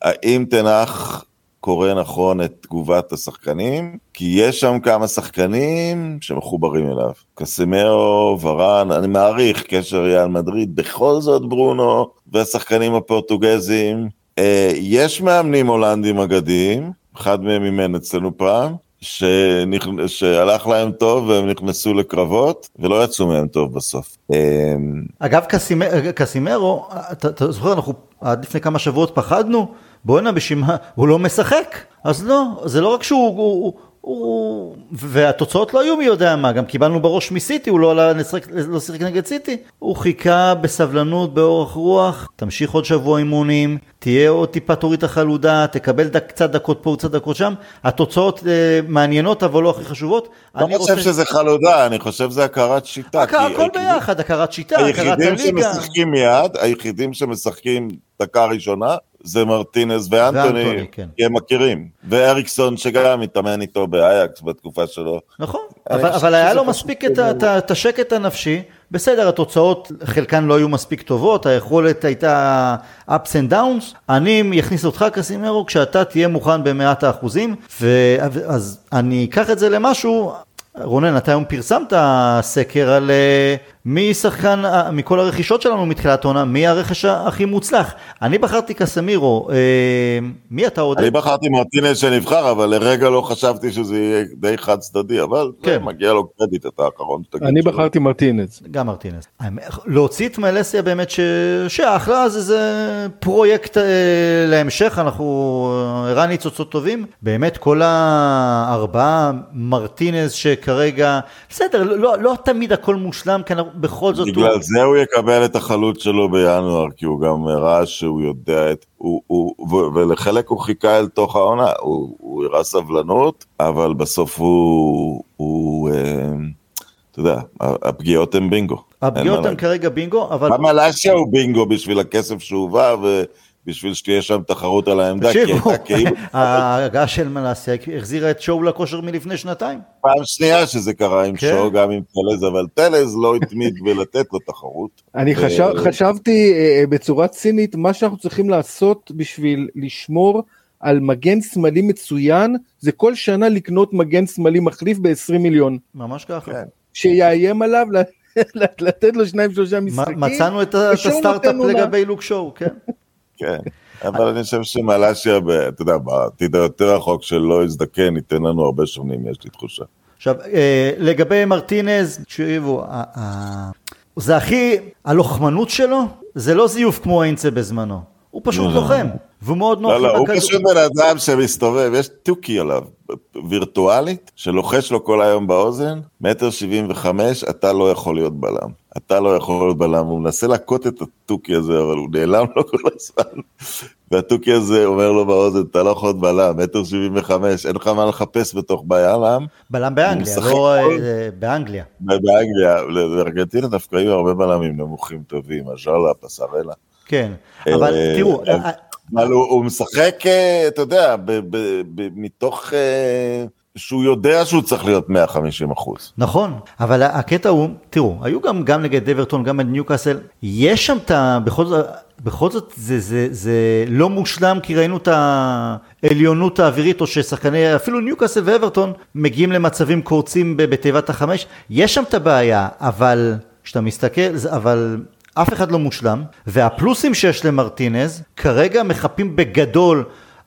האם תנח קורא נכון את תגובת השחקנים, כי יש שם כמה שחקנים שמחוברים אליו. קסימאו, ורן, אני מעריך קשר ריאל מדריד, בכל זאת ברונו והשחקנים הפורטוגזים. אה, יש מאמנים הולנדים אגדיים, אחד מהם אימן אצלנו פעם, שנכ... שהלך להם טוב והם נכנסו לקרבות ולא יצאו מהם טוב בסוף. אה, אגב קסימרו, אתה זוכר אנחנו עד לפני כמה שבועות פחדנו בואנה בשביל מה, הוא לא משחק, אז לא, זה לא רק שהוא, הוא, הוא, והתוצאות לא היו מי יודע מה, גם קיבלנו בראש מסיטי, הוא לא עלה לשחק, לא שיחק נגד סיטי, הוא חיכה בסבלנות, באורך רוח, תמשיך עוד שבוע אימונים, תהיה עוד טיפה תוריד את החלודה, תקבל דק, קצת דקות פה וקצת דקות שם, התוצאות אה, מעניינות אבל לא הכי חשובות. לא חושב רוצה... שזה חלודה, אני חושב שזה הכרת שיטה. הכ... הכל ביחד, הכרת שיטה, הכרת הליגה. היחידים שמשחקים מיד, היחידים שמשחקים דקה ראשונה, זה מרטינס ואנטוני, כן. כי הם מכירים. ואריקסון שגם התאמן איתו באייקס בתקופה שלו. נכון, אבל, אבל היה לו מספיק את, את, את השקט הנפשי. בסדר, התוצאות חלקן לא היו מספיק טובות, היכולת הייתה ups and downs, אני אכניס אותך קסימרו כשאתה תהיה מוכן במאת האחוזים, אז אני אקח את זה למשהו, רונן, אתה היום פרסמת סקר על אה, מי שחקן, אה, מכל הרכישות שלנו מתחילת העונה, מי הרכש הכי מוצלח. אני בחרתי קסמירו, אה, מי אתה עוד? אני בחרתי מרטינז שנבחר, אבל לרגע לא חשבתי שזה יהיה די חד צדדי, אבל כן. מגיע לו קרדיט, אתה האחרון שתגיד. אני שלו. בחרתי מרטינז. גם מרטינז. להוציא את מלסיה באמת ש... שאחלה, זה, זה פרויקט אה, להמשך, אנחנו הראה ניצוצות טובים. באמת כל הארבעה, מרטינז שכרגע, בסדר, לא, לא, לא תמיד הכל מושלם, כי בכל זאת... בגלל הוא... זה הוא יקבל את החלוץ שלו בינואר, כי הוא גם הראה שהוא יודע את... הוא, הוא, ולחלק הוא חיכה אל תוך העונה, הוא, הוא הראה סבלנות, אבל בסוף הוא... הוא אה, אתה יודע, הפגיעות הן בינגו. הפגיעות הן כרגע בינגו, אבל... גם אלשיה הוא בינגו בשביל הכסף שהובא, ו... בשביל שתהיה שם תחרות על העמדה, כי הייתה כאילו... ההגעה של מנסיה החזירה את שואו לכושר מלפני שנתיים. פעם שנייה שזה קרה עם כן. שואו, גם עם טלז, אבל טלז לא התמיד בלתת לו תחרות. אני חשבתי אה, אה, בצורה צינית, מה שאנחנו צריכים לעשות בשביל לשמור על מגן שמאלי מצוין, זה כל שנה לקנות מגן שמאלי מחליף ב-20 מיליון. ממש ככה. כן. שיאיים עליו לתת לו שניים שלושה משחקים. מצאנו את הסטארט-אפ לגבי לוק שואו, כן. כן, אבל אני חושב שמלאשיה, אתה יודע, בעתיד היותר רחוק של לא יזדקן, ייתן לנו הרבה שונים, יש לי תחושה. עכשיו, אה, לגבי מרטינז, תקשיבו, זה הכי, הלוחמנות שלו, זה לא זיוף כמו איינצה בזמנו, הוא פשוט לא. לוחם. והוא מאוד נוח. לא, לא, הוא פשוט בן אדם שמסתובב, יש תוכי עליו, וירטואלית, שלוחש לו כל היום באוזן, מטר שבעים וחמש, אתה לא יכול להיות בלם. אתה לא יכול להיות בלם, הוא מנסה להכות את התוכי הזה, אבל הוא נעלם לו כל הזמן. והתוכי הזה אומר לו באוזן, אתה לא יכול להיות בלם, מטר שבעים וחמש, אין לך מה לחפש בתוך בלם. בלם באנגליה, לא אה, באנגליה. באנגליה, בארגנטינה דווקא היו הרבה בלמים נמוכים טובים, הז'אלה, פסרלה. כן, אבל אה, תראו... אבל הוא, משחק, אה, אתה יודע, מתוך... שהוא יודע שהוא צריך להיות 150 אחוז. נכון, אבל הקטע הוא, תראו, היו גם, גם נגד אברטון, גם נגד ניוקאסל, יש שם את ה... בכל זאת, בכל זאת זה, זה, זה לא מושלם, כי ראינו את העליונות האווירית, או ששחקני, אפילו ניוקאסל ואברטון, מגיעים למצבים קורצים בתיבת החמש, יש שם את הבעיה, אבל כשאתה מסתכל, אבל אף אחד לא מושלם, והפלוסים שיש למרטינז כרגע מחפים בגדול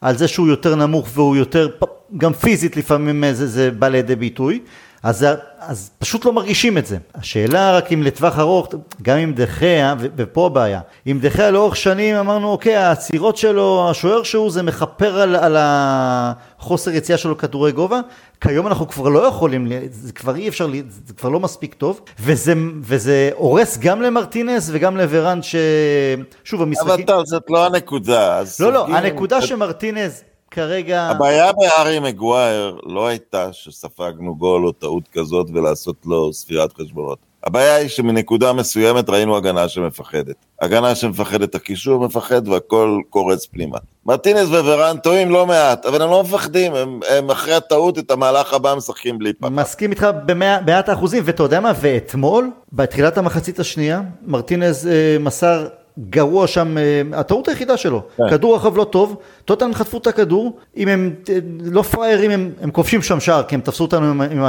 על זה שהוא יותר נמוך והוא יותר, גם פיזית לפעמים זה, זה בא לידי ביטוי, אז, אז פשוט לא מרגישים את זה. השאלה רק אם לטווח ארוך, גם עם דחיה, ופה הבעיה, עם דחיה לאורך שנים אמרנו, אוקיי, העצירות שלו, השוער שהוא, זה מכפר על, על החוסר יציאה שלו כדורי גובה, כיום אנחנו כבר לא יכולים, זה כבר אי אפשר, זה כבר לא מספיק טוב, וזה, וזה הורס גם למרטינס וגם לוורן, ששוב המשחקים... אבל טוב, זאת לא הנקודה. לא, לא, הנקודה שמרטינס... כרגע... הבעיה בהארי מגווייר לא הייתה שספגנו גול או טעות כזאת ולעשות לו ספירת חשבונות. הבעיה היא שמנקודה מסוימת ראינו הגנה שמפחדת. הגנה שמפחדת, הקישור מפחד והכל קורץ פנימה. מרטינס וורן טועים לא מעט, אבל הם לא מפחדים, הם, הם אחרי הטעות את המהלך הבא משחקים בלי פחד. מסכים איתך במאת האחוזים, ואתה יודע מה, ואתמול, בתחילת המחצית השנייה, מרטינז אה, מסר גרוע שם, אה, הטעות היחידה שלו, כן. כדור רכב לא טוב, טוטנאם חטפו את הכדור, אם הם אה, לא פראיירים הם, הם כובשים שם שער, כי הם תפסו אותנו עם, עם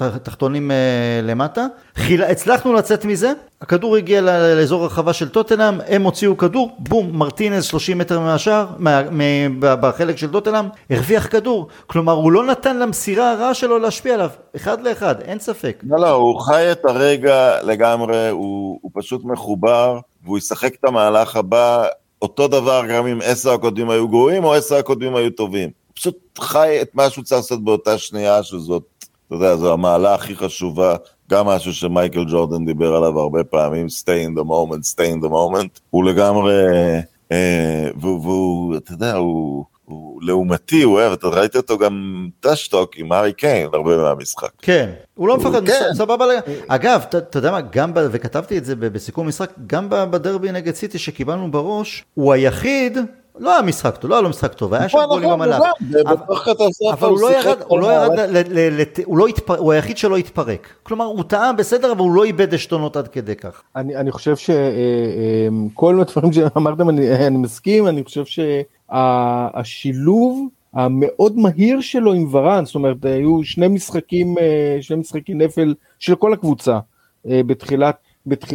התחתונים אה, למטה, חיל, הצלחנו לצאת מזה, הכדור הגיע לאזור הרחבה של טוטנאם, הם הוציאו כדור, בום, מרטינז 30 מטר מהשער, מה, מה, בחלק של טוטנאם, הרוויח כדור, כלומר הוא לא נתן למסירה הרעה שלו להשפיע עליו, אחד לאחד, אין ספק. לא, לא, הוא חי את הרגע לגמרי, הוא, הוא פשוט מחובר. והוא ישחק את המהלך הבא אותו דבר גם אם עשר הקודמים היו גרועים או עשר הקודמים היו טובים. הוא פשוט חי את מה שהוא צריך לעשות באותה שנייה שזאת, אתה יודע, זו המעלה הכי חשובה, גם משהו שמייקל ג'ורדן דיבר עליו הרבה פעמים, stay in the moment, stay in the moment, הוא לגמרי, אה, והוא, אתה יודע, הוא... הוא לעומתי, הוא אוהב, אתה ראית אותו גם טשטוק עם הארי קיין הרבה מהמשחק. כן, הוא לא מפחד, כן. סבבה. אגב, אתה יודע מה, גם, וכתבתי את זה בסיכום משחק, גם בדרבי נגד סיטי שקיבלנו בראש, הוא היחיד לא היה משחק טוב, לא היה לו משחק טוב, היה שם נכון, גולים במלאך. אבל הוא לא ירד, הוא לא ירד, לא הוא היחיד שלא התפרק. כלומר, הוא טעה בסדר, אבל הוא לא איבד עשתונות עד כדי כך. אני חושב שכל הדברים שאמרתם, אני מסכים, אני חושב שהשילוב המאוד מהיר שלו עם ורן, זאת אומרת, היו שני משחקים, אה, שני משחקי נפל של כל הקבוצה אה, בתחילת,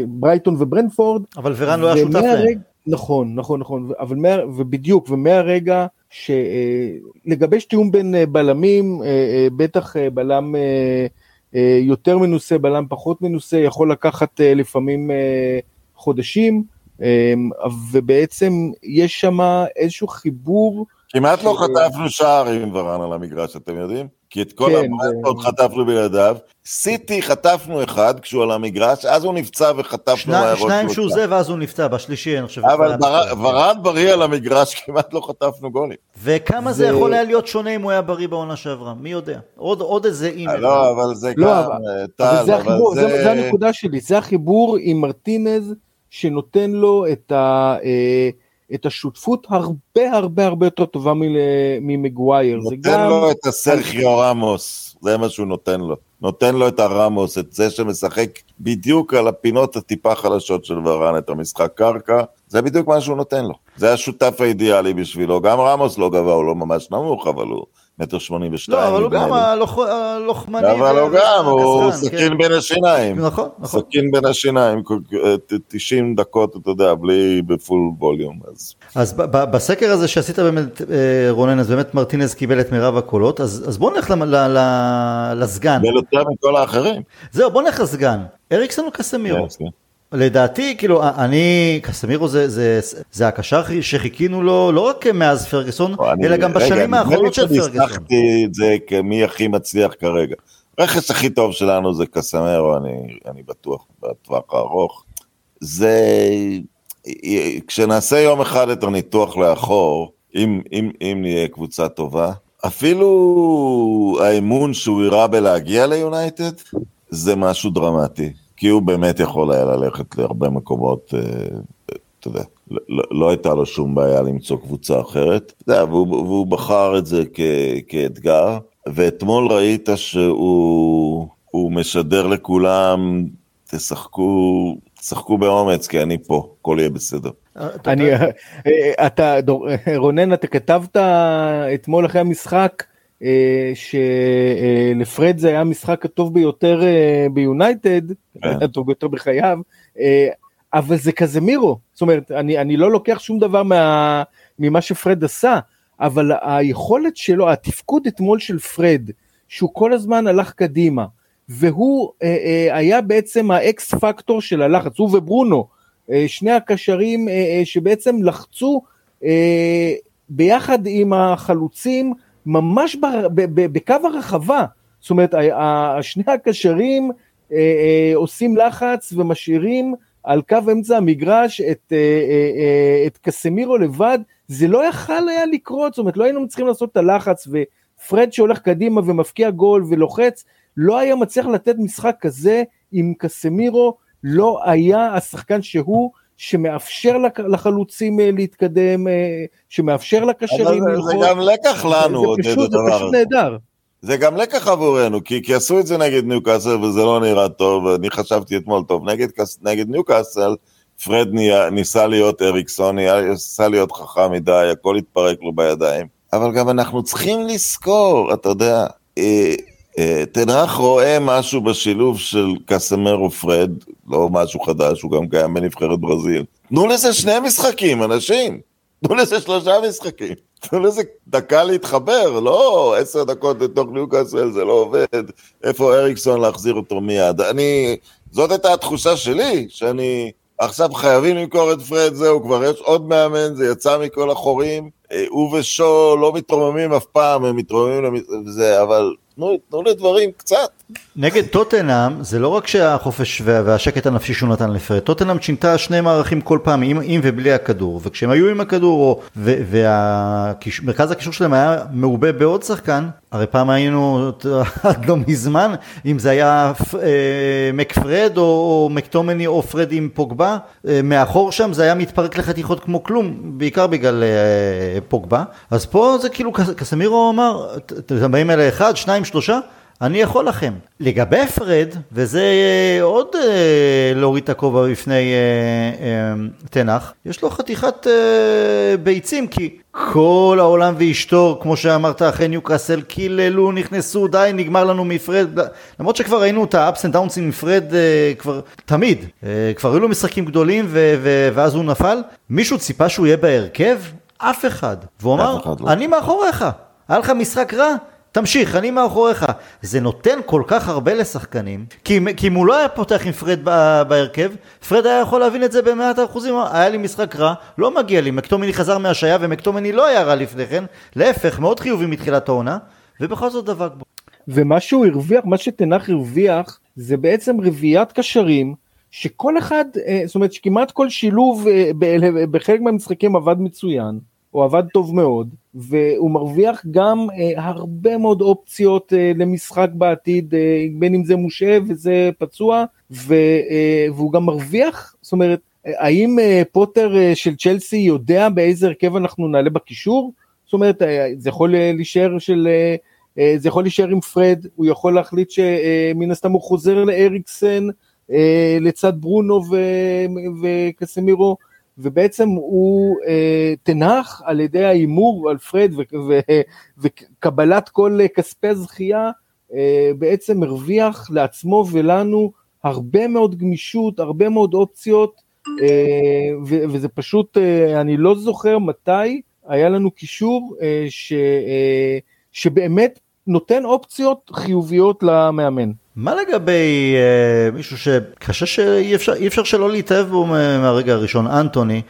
ברייטון וברנפורד. אבל ורן לא היה שותף להם. נכון, נכון, נכון, אבל מה, ובדיוק, ומהרגע שלגבש תיאום בין אה, בלמים, אה, אה, בטח בלם יותר מנוסה, בלם פחות מנוסה, יכול לקחת לפעמים חודשים, ובעצם יש שם איזשהו חיבור. כמעט לא חטפנו שער עם ורן על המגרש, אתם יודעים? כי את כל כן, הברנדפורד זה... חטפנו בלעדיו. סיטי חטפנו אחד כשהוא על המגרש, אז הוא נפצע וחטפנו שני, מהראש. שניים שהוא זה ואז הוא נפצע, בשלישי אני חושב. אבל בר... ורן בריא על המגרש, כמעט לא חטפנו גולים. וכמה זה... זה יכול היה להיות שונה אם הוא היה בריא בעונה שעברה, מי יודע? עוד, עוד איזה אימייל. לא, אבל זה לא, גם, טל, אבל זה... החיבור, זה... זה, זה הנקודה שלי, זה החיבור עם מרטינז, שנותן לו את ה... אה, את השותפות הרבה הרבה הרבה יותר טובה ממגווייר. נותן גם... לו את הסרחיו רמוס, זה מה שהוא נותן לו. נותן לו את הרמוס, את זה שמשחק בדיוק על הפינות הטיפה חלשות של ורן, את המשחק קרקע, זה בדיוק מה שהוא נותן לו. זה השותף האידיאלי בשבילו. גם רמוס לא גבוה, הוא לא ממש נמוך, אבל הוא מטר שמונים ושתיים. לא, אבל הוא גם הלוחמני. אבל הוא גם, הוא סכין כן. בין השיניים. נכון, נכון. סכין בין השיניים, 90 דקות, אתה יודע, בלי, בפול ווליום. אז בסקר הזה שעשית באמת, אה, רונן, אז באמת מרטינז קיבל את מירב הקולות, אז בוא נלך לסגן. קיבל יותר מכל האחרים. זהו, בוא נלך לסגן. אריקסון או קסמירו? לדעתי, כאילו, אני, קסמירו זה, זה, זה הקשר שחיכינו לו, לא רק מאז פרגסון, אלא גם בשנים האחרונות של פרגסון. רגע, נדמה את זה כמי הכי מצליח כרגע. הרכס הכי טוב שלנו זה קסמרו, אני, אני בטוח, בטווח הארוך. זה, כשנעשה יום אחד את הניתוח לאחור, אם, אם, אם נהיה קבוצה טובה, אפילו האמון שהוא הראה בלהגיע ליונייטד, זה משהו דרמטי. כי הוא באמת יכול היה ללכת להרבה מקומות, אה, אתה יודע, לא, לא, לא הייתה לו שום בעיה למצוא קבוצה אחרת, אתה יודע, והוא, והוא בחר את זה כ, כאתגר, ואתמול ראית שהוא משדר לכולם, תשחקו, תשחקו באומץ, כי אני פה, הכל יהיה בסדר. אה, אני, אה, אתה, רונן, אתה כתבת אתמול אחרי המשחק, שלפרד זה היה המשחק הטוב ביותר אה, ביונייטד, כן. הטוב ביותר בחייו, אה, אבל זה כזה מירו, זאת אומרת, אני, אני לא לוקח שום דבר מה, ממה שפרד עשה, אבל היכולת שלו, התפקוד אתמול של פרד, שהוא כל הזמן הלך קדימה, והוא אה, אה, היה בעצם ה X factor של הלחץ, הוא וברונו, אה, שני הקשרים אה, אה, שבעצם לחצו אה, ביחד עם החלוצים, ממש בקו הרחבה, זאת אומרת, שני הקשרים אה, אה, עושים לחץ ומשאירים על קו אמצע המגרש את, אה, אה, אה, את קסמירו לבד, זה לא יכל היה לקרות, זאת אומרת לא היינו צריכים לעשות את הלחץ, ופרד שהולך קדימה ומפקיע גול ולוחץ, לא היה מצליח לתת משחק כזה עם קסמירו, לא היה השחקן שהוא, שמאפשר לחלוצים להתקדם, שמאפשר לקשרים ללחוץ. זה גם לקח לנו, זה, זה פשוט, זה פשוט נהדר. זה גם לקח עבורנו, כי, כי עשו את זה נגד ניוקאסל וזה לא נראה טוב, ואני חשבתי אתמול, טוב, נגד, נגד ניוקאסל, פרד ניסה להיות אריקסוני, ניסה להיות חכם מדי, הכל התפרק לו בידיים. אבל גם אנחנו צריכים לזכור, אתה יודע, אה, אה, תנח רואה משהו בשילוב של קסמרו פרד, לא משהו חדש, הוא גם קיים בנבחרת ברזיל. תנו לזה שני משחקים, אנשים. תנו לזה שלושה משחקים. תנו לזה דקה להתחבר, לא עשר דקות לתוך ניוקאסל, זה לא עובד. איפה אריקסון להחזיר אותו מיד? אני, זאת הייתה התחושה שלי, שאני עכשיו חייבים למכור את פרד, זהו, כבר יש עוד מאמן, זה יצא מכל החורים. אה, הוא ושו לא מתרוממים אף פעם, הם מתרוממים לזה, אבל תנו, תנו לדברים קצת. נגד טוטנאם זה לא רק שהחופש והשקט הנפשי שהוא נתן לפרד, טוטנאם שינתה שני מערכים כל פעם עם, עם ובלי הכדור, וכשהם היו עם הכדור ומרכז הקישור שלהם היה מעובה בעוד שחקן, הרי פעם היינו עד לא מזמן, אם זה היה אה, מקפרד או, או מקטומני או פרד עם פוגבה, אה, מאחור שם זה היה מתפרק לחתיכות כמו כלום, בעיקר בגלל אה, פוגבה, אז פה זה כאילו קסמירו אמר, אתם באים אליי אחד, שניים, שלושה, אני יכול לכם. לגבי פרד, וזה אה, עוד אה, להוריד את הכובע בפני אה, אה, תנח, יש לו חתיכת אה, ביצים, כי כל העולם ואשתו, כמו שאמרת, אחרי ניוקאסל, קיללו, נכנסו, די, נגמר לנו מפרד. למרות שכבר ראינו את ה-ups and downs עם מפרד אה, כבר תמיד. אה, כבר היו לו משחקים גדולים, ו- ו- ואז הוא נפל. מישהו ציפה שהוא יהיה בהרכב? אף אחד. והוא אמר, לא. אני מאחוריך. היה לך משחק רע? תמשיך, אני מאחוריך. זה נותן כל כך הרבה לשחקנים, כי, כי אם הוא לא היה פותח עם פרד בהרכב, פרד היה יכול להבין את זה במאת האחוזים. היה לי משחק רע, לא מגיע לי. מקטומני חזר מהשעיה ומקטומני לא היה רע לפני כן, להפך, מאוד חיובי מתחילת העונה, ובכל זאת דבק בו. ומה שהוא הרוויח, מה שתנח הרוויח, זה בעצם רביעיית קשרים, שכל אחד, אה, זאת אומרת שכמעט כל שילוב אה, בחלק מהמשחקים עבד מצוין. הוא עבד טוב מאוד, והוא מרוויח גם אה, הרבה מאוד אופציות אה, למשחק בעתיד, אה, בין אם זה מושה וזה פצוע, ו, אה, והוא גם מרוויח, זאת אומרת, האם אה, פוטר אה, של צ'לסי יודע באיזה הרכב אנחנו נעלה בקישור? זאת אומרת, אה, זה יכול אה, להישאר של... אה, אה, זה יכול להישאר עם פרד, הוא יכול להחליט שמן אה, הסתם הוא חוזר לאריקסן אה, לצד ברונו וקסמירו, ובעצם הוא אה, תנח על ידי ההימור על פרד וקבלת כל כספי הזכייה, אה, בעצם הרוויח לעצמו ולנו הרבה מאוד גמישות, הרבה מאוד אופציות, אה, וזה פשוט, אה, אני לא זוכר מתי היה לנו קישור אה, ש, אה, שבאמת נותן אופציות חיוביות למאמן. מה לגבי אה, מישהו שקשה שאי אפשר, אפשר שלא להתאהב בו מהרגע הראשון, אנטוני,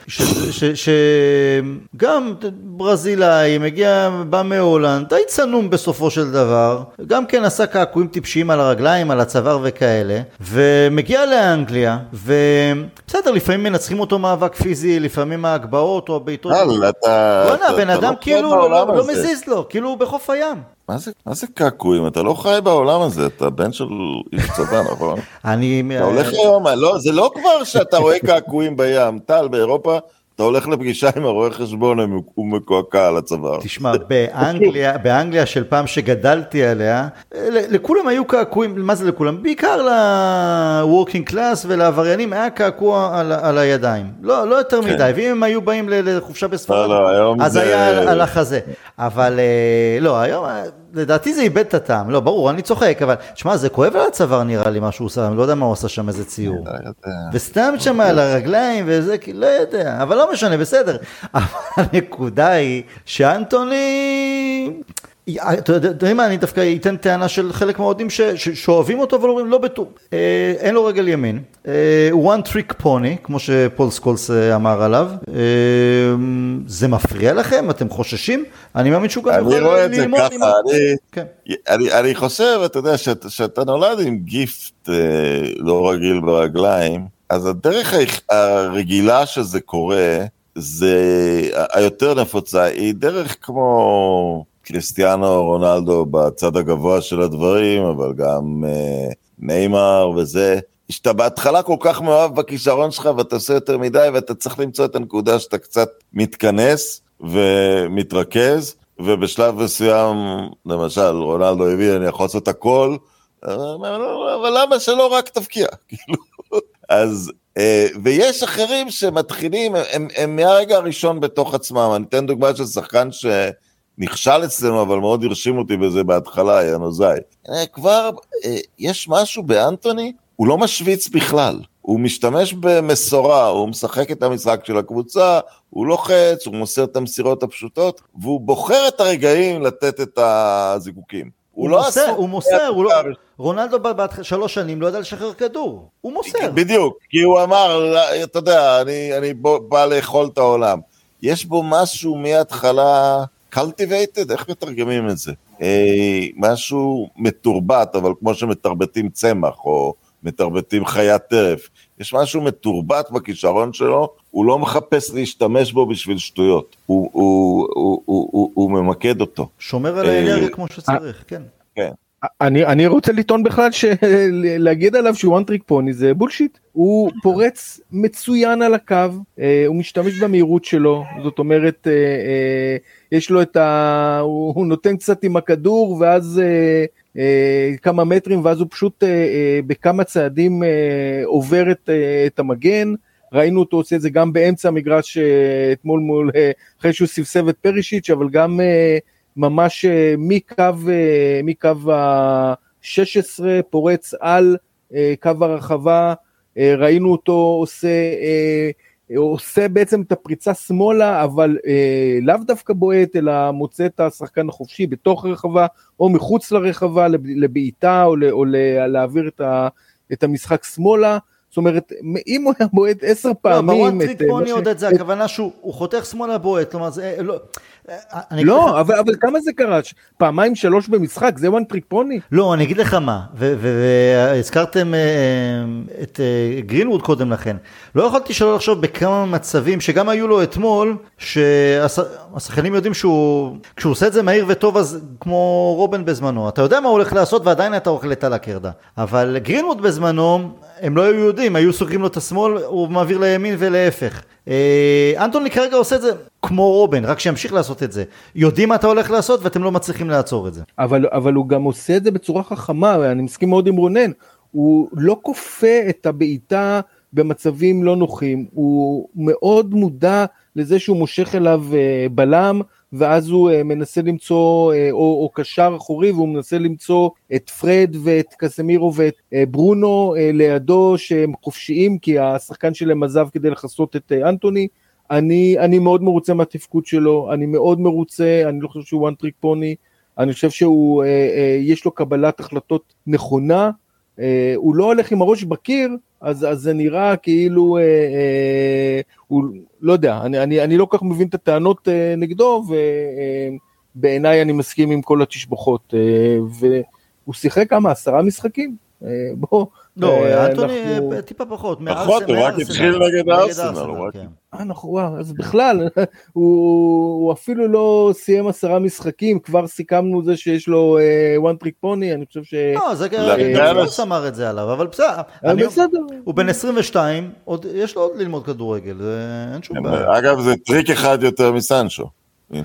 שגם ברזילאי, מגיע, בא מהולנד, די צנום בסופו של דבר, גם כן עשה קעקועים טיפשיים על הרגליים, על הצוואר וכאלה, ומגיע לאנגליה, ובסדר, לפעמים מנצחים אותו מאבק פיזי, לפעמים ההגבהות או הבעיטות. בואנה, בן אדם לא כאילו לא, לא מזיז לו, כאילו הוא בחוף הים. מה זה, מה זה קעקועים? אתה לא חי בעולם הזה, אתה בן של איש צבא, נכון? אני... אתה הולך היום, לא, זה לא כבר שאתה רואה קעקועים בים. טל, באירופה אתה הולך לפגישה עם הרואה חשבון, הוא מקועקע על הצוואר. תשמע, באנגליה, באנגליה של פעם שגדלתי עליה, לכולם היו קעקועים, מה זה לכולם? בעיקר ל-working class ולעבריינים היה קעקוע על, על הידיים. לא, לא יותר כן. מדי, ואם הם היו באים לחופשה בספרד, לא, לא, אז זה... היה על החזה. אבל אה, לא, היום לדעתי זה איבד את הטעם, לא, ברור, אני צוחק, אבל, שמע, זה כואב על הצוואר נראה לי מה שהוא עושה, אני לא יודע מה הוא עשה שם, איזה ציור. לא וסתם שם על הרגליים וזה, לא יודע, אבל לא משנה, בסדר. אבל הנקודה היא שאנטוני... אתה יודע מה, אני דווקא אתן טענה של חלק מהאוהדים שאוהבים אותו אבל אומרים לא בטוח, אה, אין לו רגל ימין, אה, one trick pony, כמו שפול סקולס אה, אמר עליו, זה מפריע לכם? אתם חוששים? אני מאמין שהוא גם יכול ללמוד. אני רואה את זה ככה, כן. אני חושב, אתה יודע, שאתה נולד עם גיפט לא רגיל ברגליים, אז הדרך הרגילה שזה קורה, זה היותר נפוצה, היא דרך כמו קריסטיאנו רונלדו בצד הגבוה של הדברים, אבל גם uh, ניימר וזה, שאתה בהתחלה כל כך מאוהב בכישרון שלך ואתה עושה יותר מדי ואתה צריך למצוא את הנקודה שאתה קצת מתכנס ומתרכז, ובשלב מסוים, למשל, רונלדו הביא, אני יכול לעשות הכל, אבל למה שלא רק תבקיע? כאילו, אז, אה, ויש אחרים שמתחילים, הם, הם מהרגע הראשון בתוך עצמם, אני אתן דוגמה של שחקן שנכשל אצלנו, אבל מאוד הרשים אותי בזה בהתחלה, ינוזאי. אה, כבר אה, יש משהו באנטוני, הוא לא משוויץ בכלל. הוא משתמש במשורה, הוא משחק את המשחק של הקבוצה, הוא לוחץ, הוא מוסר את המסירות הפשוטות, והוא בוחר את הרגעים לתת את הזיקוקים. הוא, הוא לא מוסר, הוא מוסר, הוא לא... רונלדו בשלוש שנים לא ידע לשחרר כדור, הוא מוסר. בדיוק, כי הוא אמר, אתה יודע, אני, אני בא לאכול את העולם. יש בו משהו מההתחלה cultivated, איך מתרגמים את זה? אה, משהו מתורבת, אבל כמו שמתרבטים צמח, או מתרבטים חיית טרף. יש משהו מתורבת בכישרון שלו, הוא לא מחפש להשתמש בו בשביל שטויות, הוא, הוא, הוא, הוא, הוא, הוא ממקד אותו. שומר על האנרגיה כמו שצריך, כן. כן. אני, אני רוצה לטעון בכלל שלהגיד עליו שהוא one trick pony זה בולשיט הוא פורץ מצוין על הקו אה, הוא משתמש במהירות שלו זאת אומרת אה, אה, יש לו את ה... הוא, הוא נותן קצת עם הכדור ואז אה, אה, כמה מטרים ואז הוא פשוט אה, אה, בכמה צעדים אה, עובר את, אה, את המגן. ראינו אותו עושה את זה גם באמצע המגרש אה, אתמול מול אה, אחרי שהוא סבסב את פרישיץ' אבל גם אה, ממש אה, מקו, אה, מקו ה-16 פורץ על אה, קו הרחבה, ראינו אותו עושה, עושה בעצם את הפריצה שמאלה, אבל לאו דווקא בועט, אלא מוצא את השחקן החופשי בתוך הרחבה, או מחוץ לרחבה, לבעיטה, או, או להעביר את המשחק שמאלה. זאת אומרת, אם הוא היה בועט עשר לא, פעמים... לא, ב one trick pony עוד את זה, הכוונה שהוא חותך שמאלה בועט, כלומר זה... לא, לא אבל, אבל כמה זה קרה? פעמיים שלוש במשחק, זה וואן טריק פוני? לא, אני אגיד לך מה, והזכרתם את גרינווד קודם לכן. לא יכולתי שלא לחשוב בכמה מצבים שגם היו לו אתמול, שהשחקנים יודעים שהוא, כשהוא עושה את זה מהיר וטוב, אז כמו רובן בזמנו, אתה יודע מה הוא הולך לעשות ועדיין אתה אוכל את על הקרדה. אבל גרינווד בזמנו, הם לא היו יודעים, היו סוגרים לו את השמאל, הוא מעביר לימין ולהפך. אה, אנטוני כרגע עושה את זה כמו רובן, רק שימשיך לעשות את זה. יודעים מה אתה הולך לעשות ואתם לא מצליחים לעצור את זה. אבל, אבל הוא גם עושה את זה בצורה חכמה, אני מסכים מאוד עם רונן. הוא לא כופה את הבעיטה במצבים לא נוחים, הוא מאוד מודע לזה שהוא מושך אליו אה, בלם. ואז הוא uh, מנסה למצוא, uh, או, או קשר אחורי, והוא מנסה למצוא את פרד ואת קסמירו ואת ברונו לידו שהם חופשיים, כי השחקן שלהם עזב כדי לכסות את אנטוני. אני, אני מאוד מרוצה מהתפקוד שלו, אני מאוד מרוצה, אני לא חושב שהוא one trick pony, אני חושב שהוא, יש לו קבלת החלטות נכונה, הוא לא הולך עם הראש בקיר, אז, אז זה נראה כאילו, אה, אה, הוא, לא יודע, אני, אני, אני לא כל כך מבין את הטענות אה, נגדו, ובעיניי אה, אני מסכים עם כל התשבחות, אה, והוא שיחק כמה, עשרה משחקים? אה, בוא, לא, אה, אנטוני אנחנו... טיפה פחות. פחות, הוא רק התחיל נגד ארסנל. כן. אה, נכון, וואו, אז בכלל, הוא אפילו לא סיים עשרה משחקים, כבר סיכמנו זה שיש לו one trick pony, אני חושב ש... לא, זה גרס אמר את זה עליו, אבל בסדר. בסדר. הוא בן 22, יש לו עוד ללמוד כדורגל, אין שום בעיה. אגב, זה טריק אחד יותר מסנצ'ו. אם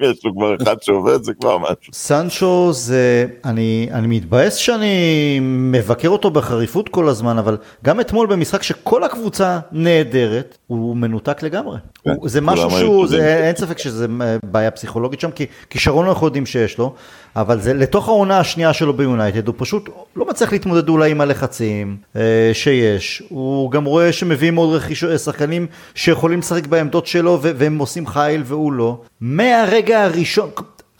יש לו כבר אחד שעובד זה כבר משהו. סנצ'ו זה, אני, אני מתבאס שאני מבקר אותו בחריפות כל הזמן, אבל גם אתמול במשחק שכל הקבוצה נהדרת, הוא מנותק לגמרי. כן, הוא, זה משהו שהוא, זה, אין ספק שזה בעיה פסיכולוגית שם, כי כישרון אנחנו יודעים שיש לו, אבל זה לתוך העונה השנייה שלו ביונייטד, הוא פשוט לא מצליח להתמודד אולי עם הלחצים אה, שיש. הוא גם רואה שמביאים עוד רכישות, שחקנים שיכולים לשחק בעמדות שלו והם עושים חייל והוא לא. מהרגע הראשון,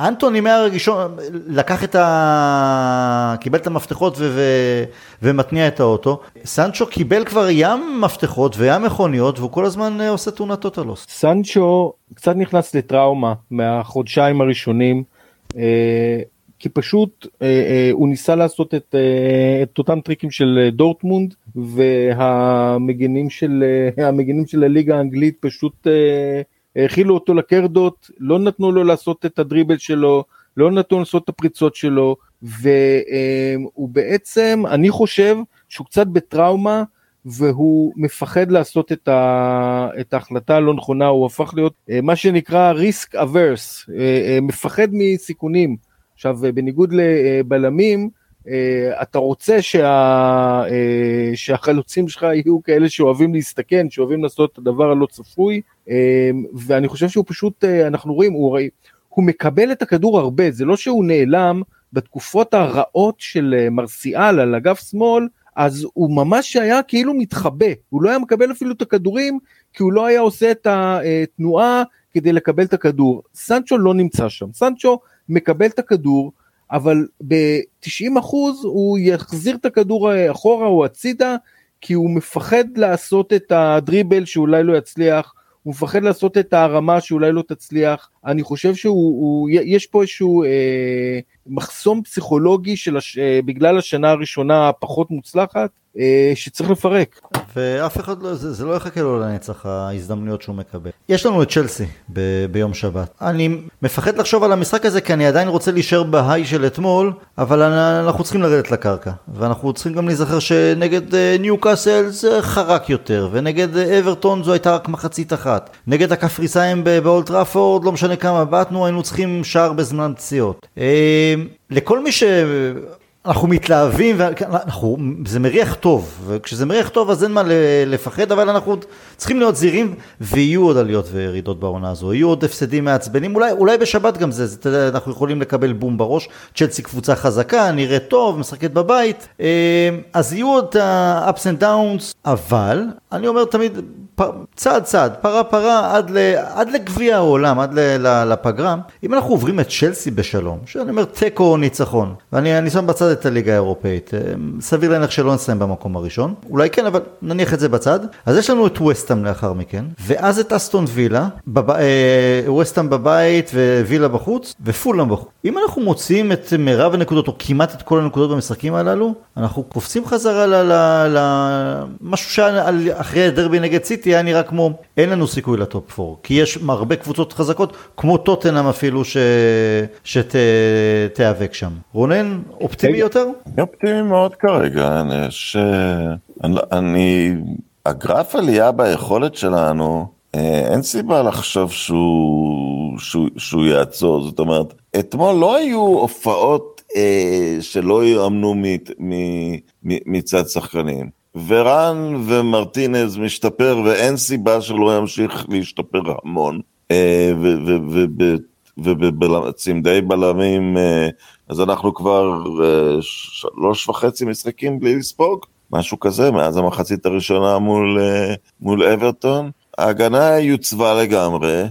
אנטוני מהרגע הראשון לקח את ה... קיבל את המפתחות ו... ו... ומתניע את האוטו. סנצ'ו קיבל כבר ים מפתחות וים מכוניות והוא כל הזמן אה, עושה תאונת טוטלוס. סנצ'ו קצת נכנס לטראומה מהחודשיים הראשונים. אה, כי פשוט אה, אה, הוא ניסה לעשות את, אה, את אותם טריקים של אה, דורטמונד והמגינים של, אה, של הליגה האנגלית פשוט אה, האכילו אותו לקרדות, לא נתנו לו לעשות את הדריבל שלו, לא נתנו לו לעשות את הפריצות שלו, והוא בעצם, אני חושב שהוא קצת בטראומה, והוא מפחד לעשות את, ה, את ההחלטה הלא נכונה, הוא הפך להיות אה, מה שנקרא risk averse, אה, אה, מפחד מסיכונים. עכשיו, בניגוד לבלמים, אתה רוצה שה, שהחלוצים שלך יהיו כאלה שאוהבים להסתכן, שאוהבים לעשות את הדבר הלא צפוי, ואני חושב שהוא פשוט, אנחנו רואים, הוא, הוא מקבל את הכדור הרבה, זה לא שהוא נעלם בתקופות הרעות של מרסיאל על אגף שמאל, אז הוא ממש היה כאילו מתחבא, הוא לא היה מקבל אפילו את הכדורים, כי הוא לא היה עושה את התנועה כדי לקבל את הכדור. סנצ'ו לא נמצא שם, סנצ'ו מקבל את הכדור, אבל ב-90% הוא יחזיר את הכדור אחורה או הצידה, כי הוא מפחד לעשות את הדריבל שאולי לא יצליח, הוא מפחד לעשות את הרמה שאולי לא תצליח, אני חושב שיש פה איזשהו אה, מחסום פסיכולוגי של הש... אה, בגלל השנה הראשונה הפחות מוצלחת, אה, שצריך לפרק. ואף אחד לא, זה, זה לא יחכה לו לנצח ההזדמנויות שהוא מקבל. יש לנו את צ'לסי ב, ביום שבת. אני מפחד לחשוב על המשחק הזה כי אני עדיין רוצה להישאר בהיי של אתמול, אבל אנחנו צריכים לרדת לקרקע. ואנחנו צריכים גם להיזכר שנגד אה, ניו קאסל זה חרק יותר, ונגד אברטון זו הייתה רק מחצית אחת. נגד הקפריסאים באולטראפורד, לא משנה כמה בעטנו, היינו צריכים שער בזמן פציעות. לכל מי ש... אנחנו מתלהבים, ואנחנו, זה מריח טוב, וכשזה מריח טוב אז אין מה לפחד, אבל אנחנו צריכים להיות זהירים, ויהיו עוד עליות וירידות בעונה הזו, יהיו עוד הפסדים מעצבנים, אולי, אולי בשבת גם זה, זה, אתה יודע, אנחנו יכולים לקבל בום בראש, צ'לסי קבוצה חזקה, נראית טוב, משחקת בבית, אה, אז יהיו עוד ה-ups and downs, אבל, אני אומר תמיד, צעד צעד, פרה פרה עד, ל, עד לגביע העולם, עד ל, ל, לפגרה, אם אנחנו עוברים את צ'לסי בשלום, שאני אומר תיקו או ניצחון, ואני שם בצד את הליגה האירופאית, אה, סביר להניח שלא נסיים במקום הראשון, אולי כן, אבל נניח את זה בצד, אז יש לנו את ווסטאם לאחר מכן, ואז את אסטון וילה, בב, אה, ווסטאם בבית ווילה בחוץ, ופולאם בחוץ. אם אנחנו מוציאים את מירב הנקודות, או כמעט את כל הנקודות במשחקים הללו, אנחנו קופצים חזרה למשהו שהיה אחרי הדרבי נגד סיטי, היה נראה כמו אין לנו סיכוי לטופ 4, כי יש הרבה קבוצות חזקות, כמו טוטנאם אפילו. שתיאבק שם. רונן, אופטימי יותר? אני אופטימי מאוד כרגע, אני, ש... אני, אני... הגרף עלייה ביכולת שלנו, אה, אין סיבה לחשוב שהוא, שהוא, שהוא יעצור, זאת אומרת, אתמול לא היו הופעות אה, שלא יאמנו מצד שחקנים. ורן ומרטינז משתפר ואין סיבה שלא ימשיך להשתפר המון. אה, ובצמדי בלמים, אה, אז אנחנו כבר אה, שלוש וחצי משחקים בלי לספוג, משהו כזה, מאז המחצית הראשונה מול, מול אברטון. ההגנה יוצבה לגמרי,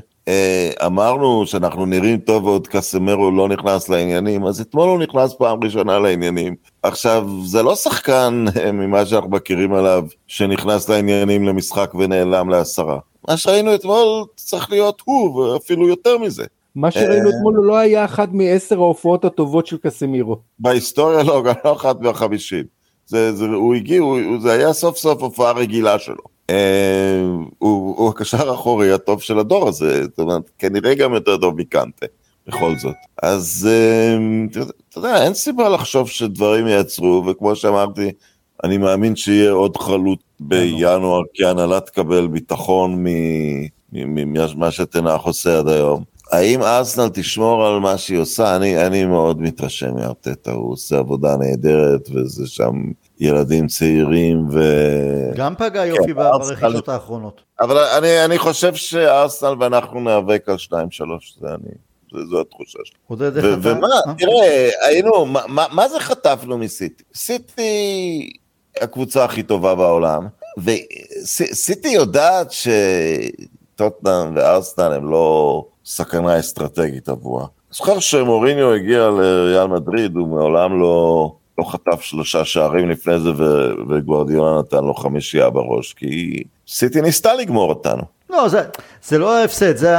אמרנו שאנחנו נראים טוב ועוד קסמרו לא נכנס לעניינים, אז אתמול הוא נכנס פעם ראשונה לעניינים. עכשיו, זה לא שחקן ממה שאנחנו מכירים עליו, שנכנס לעניינים למשחק ונעלם לעשרה. מה שראינו אתמול צריך להיות הוא, ואפילו יותר מזה. מה שראינו אתמול הוא לא היה אחת מעשר ההופעות הטובות של קסמירו. בהיסטוריה לא, גם לא אחת מהחמישים. זה, זה, הוא הגיע, הוא, זה היה סוף סוף הופעה רגילה שלו. אה, הוא, הוא הקשר האחורי הטוב של הדור הזה, זאת אומרת, כנראה גם יותר טוב מקנטה, בכל זאת. אז אה, אתה יודע, אין סיבה לחשוב שדברים יעצרו, וכמו שאמרתי, אני מאמין שיהיה עוד חלוט בינואר, כי ההנהלה תקבל ביטחון ממה שתנח עושה עד היום. האם ארסנל תשמור על מה שהיא עושה? אני, אני מאוד מתרשם מארטטה, הוא עושה עבודה נהדרת, וזה שם ילדים צעירים ו... גם פגע כן, יופי כן, ברכישות האחרונות. אבל אני, אני חושב שארסנל ואנחנו ניאבק על 2-3, זה אני, זה, זו התחושה שלי. עודד, איך אתה... ומה, אה? תראה, היינו, מה, מה, מה זה חטפנו מסיטי? סיטי הקבוצה הכי טובה בעולם, וסיטי יודעת שטוטנאם וארסנל הם לא סכנה אסטרטגית עבורה. זוכר שמוריניו הגיע לריאל מדריד, הוא מעולם לא... לא חטף שלושה שערים לפני זה וגוורדיולה נתן לו חמישייה בראש, כי סיטי ניסתה לגמור אותנו. לא, זה, זה לא ההפסד, זה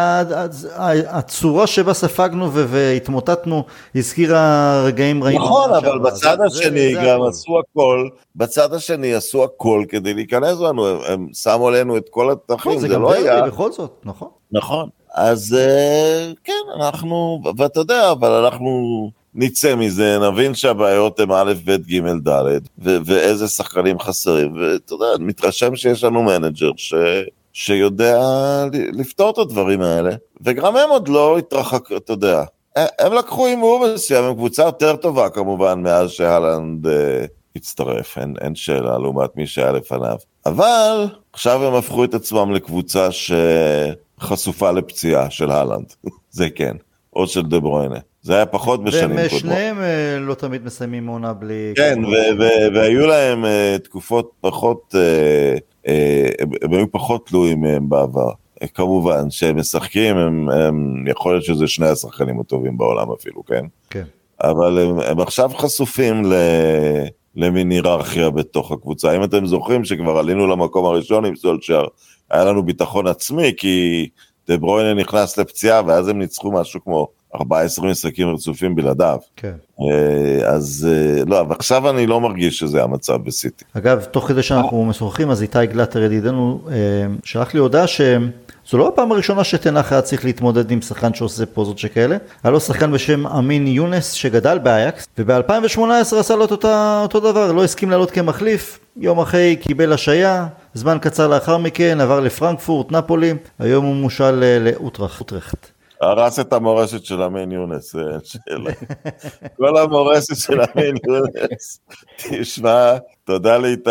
הצורה שבה ספגנו והתמוטטנו הזכירה רגעים רעים. נכון, אבל בצד השני זה, גם זה עשו הכל, בצד השני עשו הכל כדי להיכנס לנו, הם שמו עלינו את כל התותחים, נכון, זה, זה לא היה... בכל זאת, נכון. נכון, אז אה, כן, אנחנו, ואתה יודע, אבל אנחנו... נצא מזה, נבין שהבעיות הן א', ב', ג', ד', ואיזה שחקנים חסרים, ואתה יודע, מתרשם שיש לנו manager ש... שיודע לפתור את הדברים האלה, וגם הם עוד לא התרחקו, אתה יודע. הם לקחו הימור מסוים, הם קבוצה יותר טובה כמובן מאז שהלנד אה, הצטרף, אין, אין שאלה לעומת מי שהיה לפניו. אבל עכשיו הם הפכו את עצמם לקבוצה שחשופה לפציעה של הלנד, זה כן, או של דה ברuyne. זה היה פחות בשנים קודמות. ושניהם אה, לא תמיד מסיימים עונה בלי... כן, והיו להם אה, תקופות פחות, אה, הם היו פחות תלויים מהם בעבר. כמובן, שהם משחקים, הם, הם, יכול להיות שזה שני השחקנים הטובים בעולם אפילו, כן? כן. אבל הם, הם עכשיו חשופים ל, למין היררכיה בתוך הקבוצה. אם אתם זוכרים שכבר עלינו למקום הראשון עם סולצ'ר, היה לנו ביטחון עצמי, כי דה ברוינה נכנס לפציעה, ואז הם ניצחו משהו כמו 14 משחקים רצופים בלעדיו. כן. אה, אז אה, לא, אבל עכשיו אני לא מרגיש שזה המצב בסיטי. אגב, תוך כדי שאנחנו משוחחים, אז איתי גלטר ידידנו אה, שלח לי הודעה שזו לא הפעם הראשונה שתנח היה צריך להתמודד עם שחקן שעושה פוזות שכאלה. היה לו שחקן בשם אמין יונס שגדל באייקס, וב-2018 עשה לו את אותה, אותו דבר, לא הסכים לעלות כמחליף, יום אחרי קיבל השעיה, זמן קצר לאחר מכן עבר לפרנקפורט, נפולי, היום הוא מושל לאוטרחט. הרס את המורשת של אמן יונס, כל המורשת של אמן יונס. תשמע, תודה לאיתי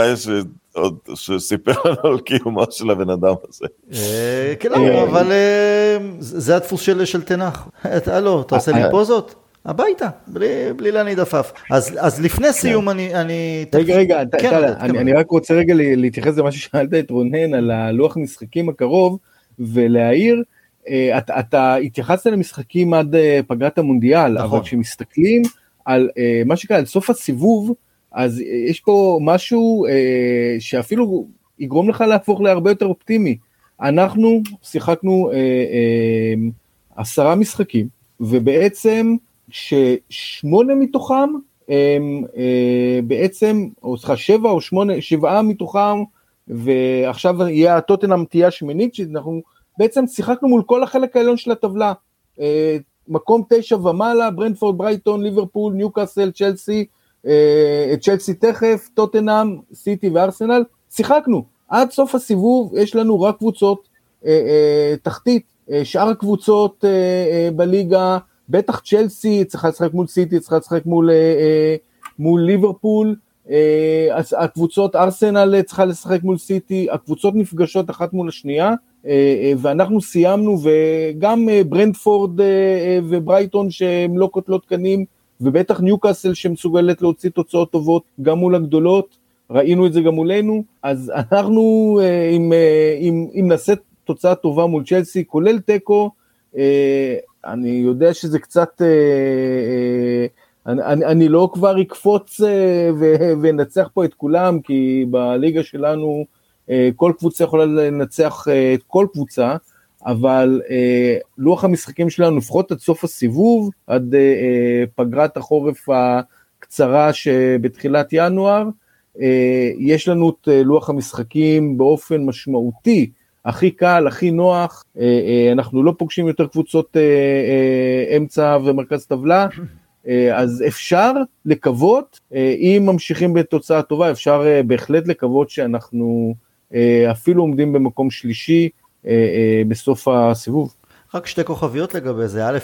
שסיפר לנו על קיומו של הבן אדם הזה. אה, כן, אבל אה, זה הדפוס של תנח. הלו, אתה עושה לי אה, פוזות? הביתה, בלי להניד עפף. אז לפני כן. סיום אני... רגע, רגע, כן, אני רק רוצה רגע להתייחס למה ששאלת את רונן על הלוח משחקים הקרוב, ולהעיר, אה, אתה, אתה התייחסת למשחקים עד אה, פגרת המונדיאל, נכון. אבל כשמסתכלים על אה, מה שקרה, על סוף הסיבוב, אז יש פה משהו שאפילו יגרום לך להפוך להרבה יותר אופטימי. אנחנו שיחקנו עשרה משחקים, ובעצם ששמונה מתוכם הם בעצם, או סליחה, שבע או שמונה, שבעה מתוכם, ועכשיו יהיה הטוטנאם תהיה השמינית, שאנחנו בעצם שיחקנו מול כל החלק העליון של הטבלה. אה, מקום תשע ומעלה, ברנדפורד, ברייטון, ליברפול, ניוקאסל, צ'לסי, אה, צ'לסי תכף, טוטנאם, סיטי וארסנל, שיחקנו. עד סוף הסיבוב יש לנו רק קבוצות אה, תחתית, שאר הקבוצות בליגה, בטח צ'לסי צריכה לשחק מול סיטי, צריכה לשחק מול, מול ליברפול, הקבוצות ארסנל צריכה לשחק מול סיטי, הקבוצות נפגשות אחת מול השנייה, אה, אה, ואנחנו סיימנו, וגם אה, ברנדפורד וברייטון שהם לא קוטלות קנים, ובטח ניוקאסל שמסוגלת להוציא תוצאות טובות גם מול הגדולות, ראינו את זה גם מולנו, אז אנחנו, אם, אם, אם נעשה תוצאה טובה מול צ'לסי, כולל תיקו, אני יודע שזה קצת, אני, אני, אני לא כבר אקפוץ ואנצח פה את כולם, כי בליגה שלנו, אה, כל קבוצה יכולה לנצח אה, את כל קבוצה, אבל אה, לוח המשחקים שלנו, לפחות עד סוף הסיבוב, עד פגרת החורף הקצרה שבתחילת ינואר, יש לנו את לוח המשחקים באופן משמעותי, הכי קל, הכי נוח, אנחנו לא פוגשים יותר קבוצות אמצע ומרכז טבלה, אז אפשר לקוות, אם ממשיכים בתוצאה טובה, אפשר בהחלט לקוות שאנחנו אה, אפילו עומדים במקום שלישי אה, אה, בסוף הסיבוב. רק שתי כוכביות לגבי זה, א',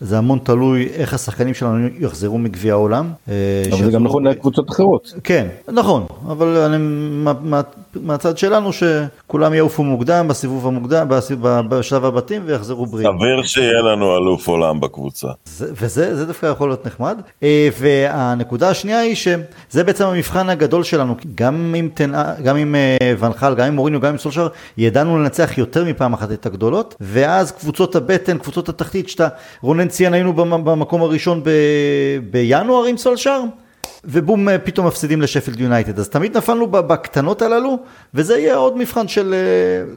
זה המון תלוי איך השחקנים שלנו יחזרו מגביע העולם. אבל זה גם נכון לקבוצות אחרות. כן, נכון, אבל אני, מה, מהצד שלנו שכולם יעופו מוקדם בסיבוב המוקדם, בשלב הבתים ויחזרו בריאים. סביר שיהיה לנו אלוף עולם בקבוצה. זה, וזה דווקא יכול להיות נחמד. והנקודה השנייה היא שזה בעצם המבחן הגדול שלנו, גם עם, תנ... גם עם ונחל, גם עם מוריניו, גם עם סולשר, ידענו לנצח יותר מפעם אחת את הגדולות, ואז קבוצות הבטן, קבוצות התחתית, שאתה, רונן ציין, היינו במקום הראשון ב... בינואר עם סולשר. ובום פתאום מפסידים לשפילד יונייטד. אז תמיד נפלנו בקטנות הללו, וזה יהיה עוד מבחן של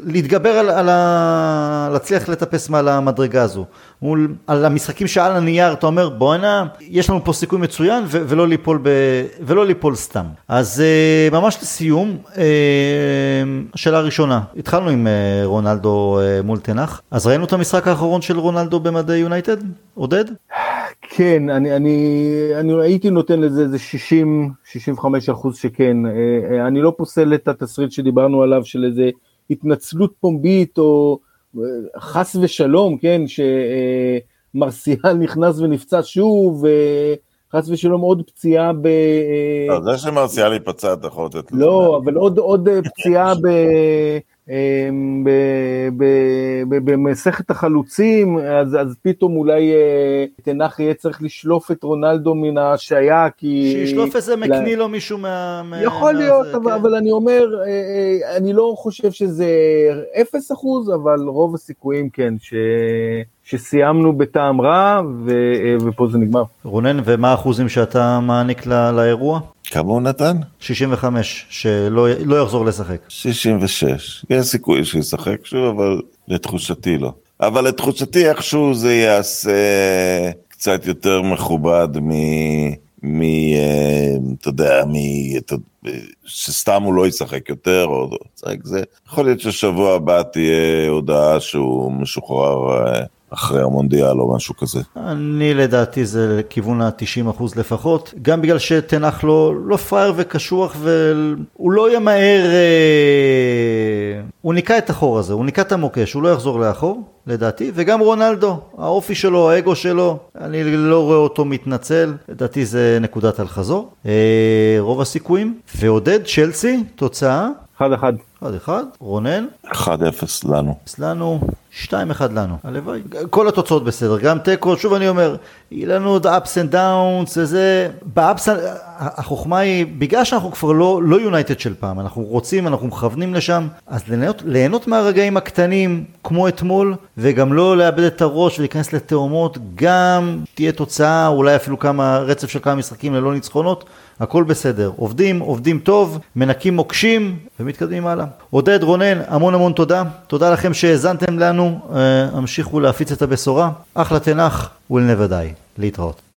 להתגבר על, על ה... להצליח לטפס מעל המדרגה הזו. מול, על המשחקים שעל הנייר אתה אומר בואנה, יש לנו פה סיכוי מצוין ו- ולא, ליפול ב- ולא ליפול סתם. אז uh, ממש לסיום, השאלה הראשונה, התחלנו עם רונלדו מול תנח, אז ראינו את המשחק האחרון של רונלדו במדי יונייטד? עודד? כן, אני, אני, אני הייתי נותן לזה איזה 60-65 אחוז שכן. אני לא פוסל את התסריט שדיברנו עליו של איזה התנצלות פומבית או חס ושלום, כן, שמרסיאל נכנס ונפצע שוב, חס ושלום עוד פציעה ב... זה שמרסיאל ייפצע אתה יכול לתת לזה. לא, אבל עוד פציעה ב... אמ, במסכת החלוצים, אז, אז פתאום אולי אה, תנח יהיה צריך לשלוף את רונלדו מן ההשעיה, כי... שישלוף איזה מקני לו מישהו מה... יכול מה להיות, זה, אבל, כן. אבל אני אומר, אה, אה, אני לא חושב שזה אפס אחוז, אבל רוב הסיכויים כן, ש... שסיימנו בטעם רע, ו... ופה זה נגמר. רונן, ומה האחוזים שאתה מעניק לה, לאירוע? כמה הוא נתן? 65, שלא לא יחזור לשחק. 66, יש סיכוי שישחק שוב, אבל לתחושתי לא. אבל לתחושתי איכשהו זה יעשה קצת יותר מכובד מ... מ... אה, אתה יודע, מ... שסתם הוא לא ישחק יותר, או ישחק זה. יכול להיות ששבוע הבא תהיה הודעה שהוא משוחרר אה, אחרי המונדיאל או משהו כזה. אני לדעתי זה לכיוון ה-90% לפחות, גם בגלל שתנח לו לא, פראייר וקשוח והוא לא ימהר, אה... הוא ניקה את החור הזה, הוא ניקה את המוקש, הוא לא יחזור לאחור, לדעתי, וגם רונלדו, האופי שלו, האגו שלו, אני לא רואה אותו מתנצל, לדעתי זה נקודת אל חזור, אה... רוב הסיכויים, ועודד צ'לסי, תוצאה? 1-1. 1-1, רונן? 1-0 לנו. לנו, 2-1 לנו, הלוואי. כל התוצאות בסדר, גם תיקו, שוב אני אומר, יהיה לנו עוד ups and downs וזה, באפס, החוכמה היא, בגלל שאנחנו כבר לא, לא יונייטד של פעם, אנחנו רוצים, אנחנו מכוונים לשם, אז ליהנות, ליהנות מהרגעים הקטנים, כמו אתמול, וגם לא לאבד את הראש ולהיכנס לתאומות, גם תהיה תוצאה, אולי אפילו כמה, רצף של כמה משחקים ללא ניצחונות. הכל בסדר. עובדים, עובדים טוב, מנקים מוקשים ומתקדמים הלאה. עודד, רונן, המון המון תודה. תודה לכם שהאזנתם לנו. אה, המשיכו להפיץ את הבשורה. אחלה תנח die. להתראות.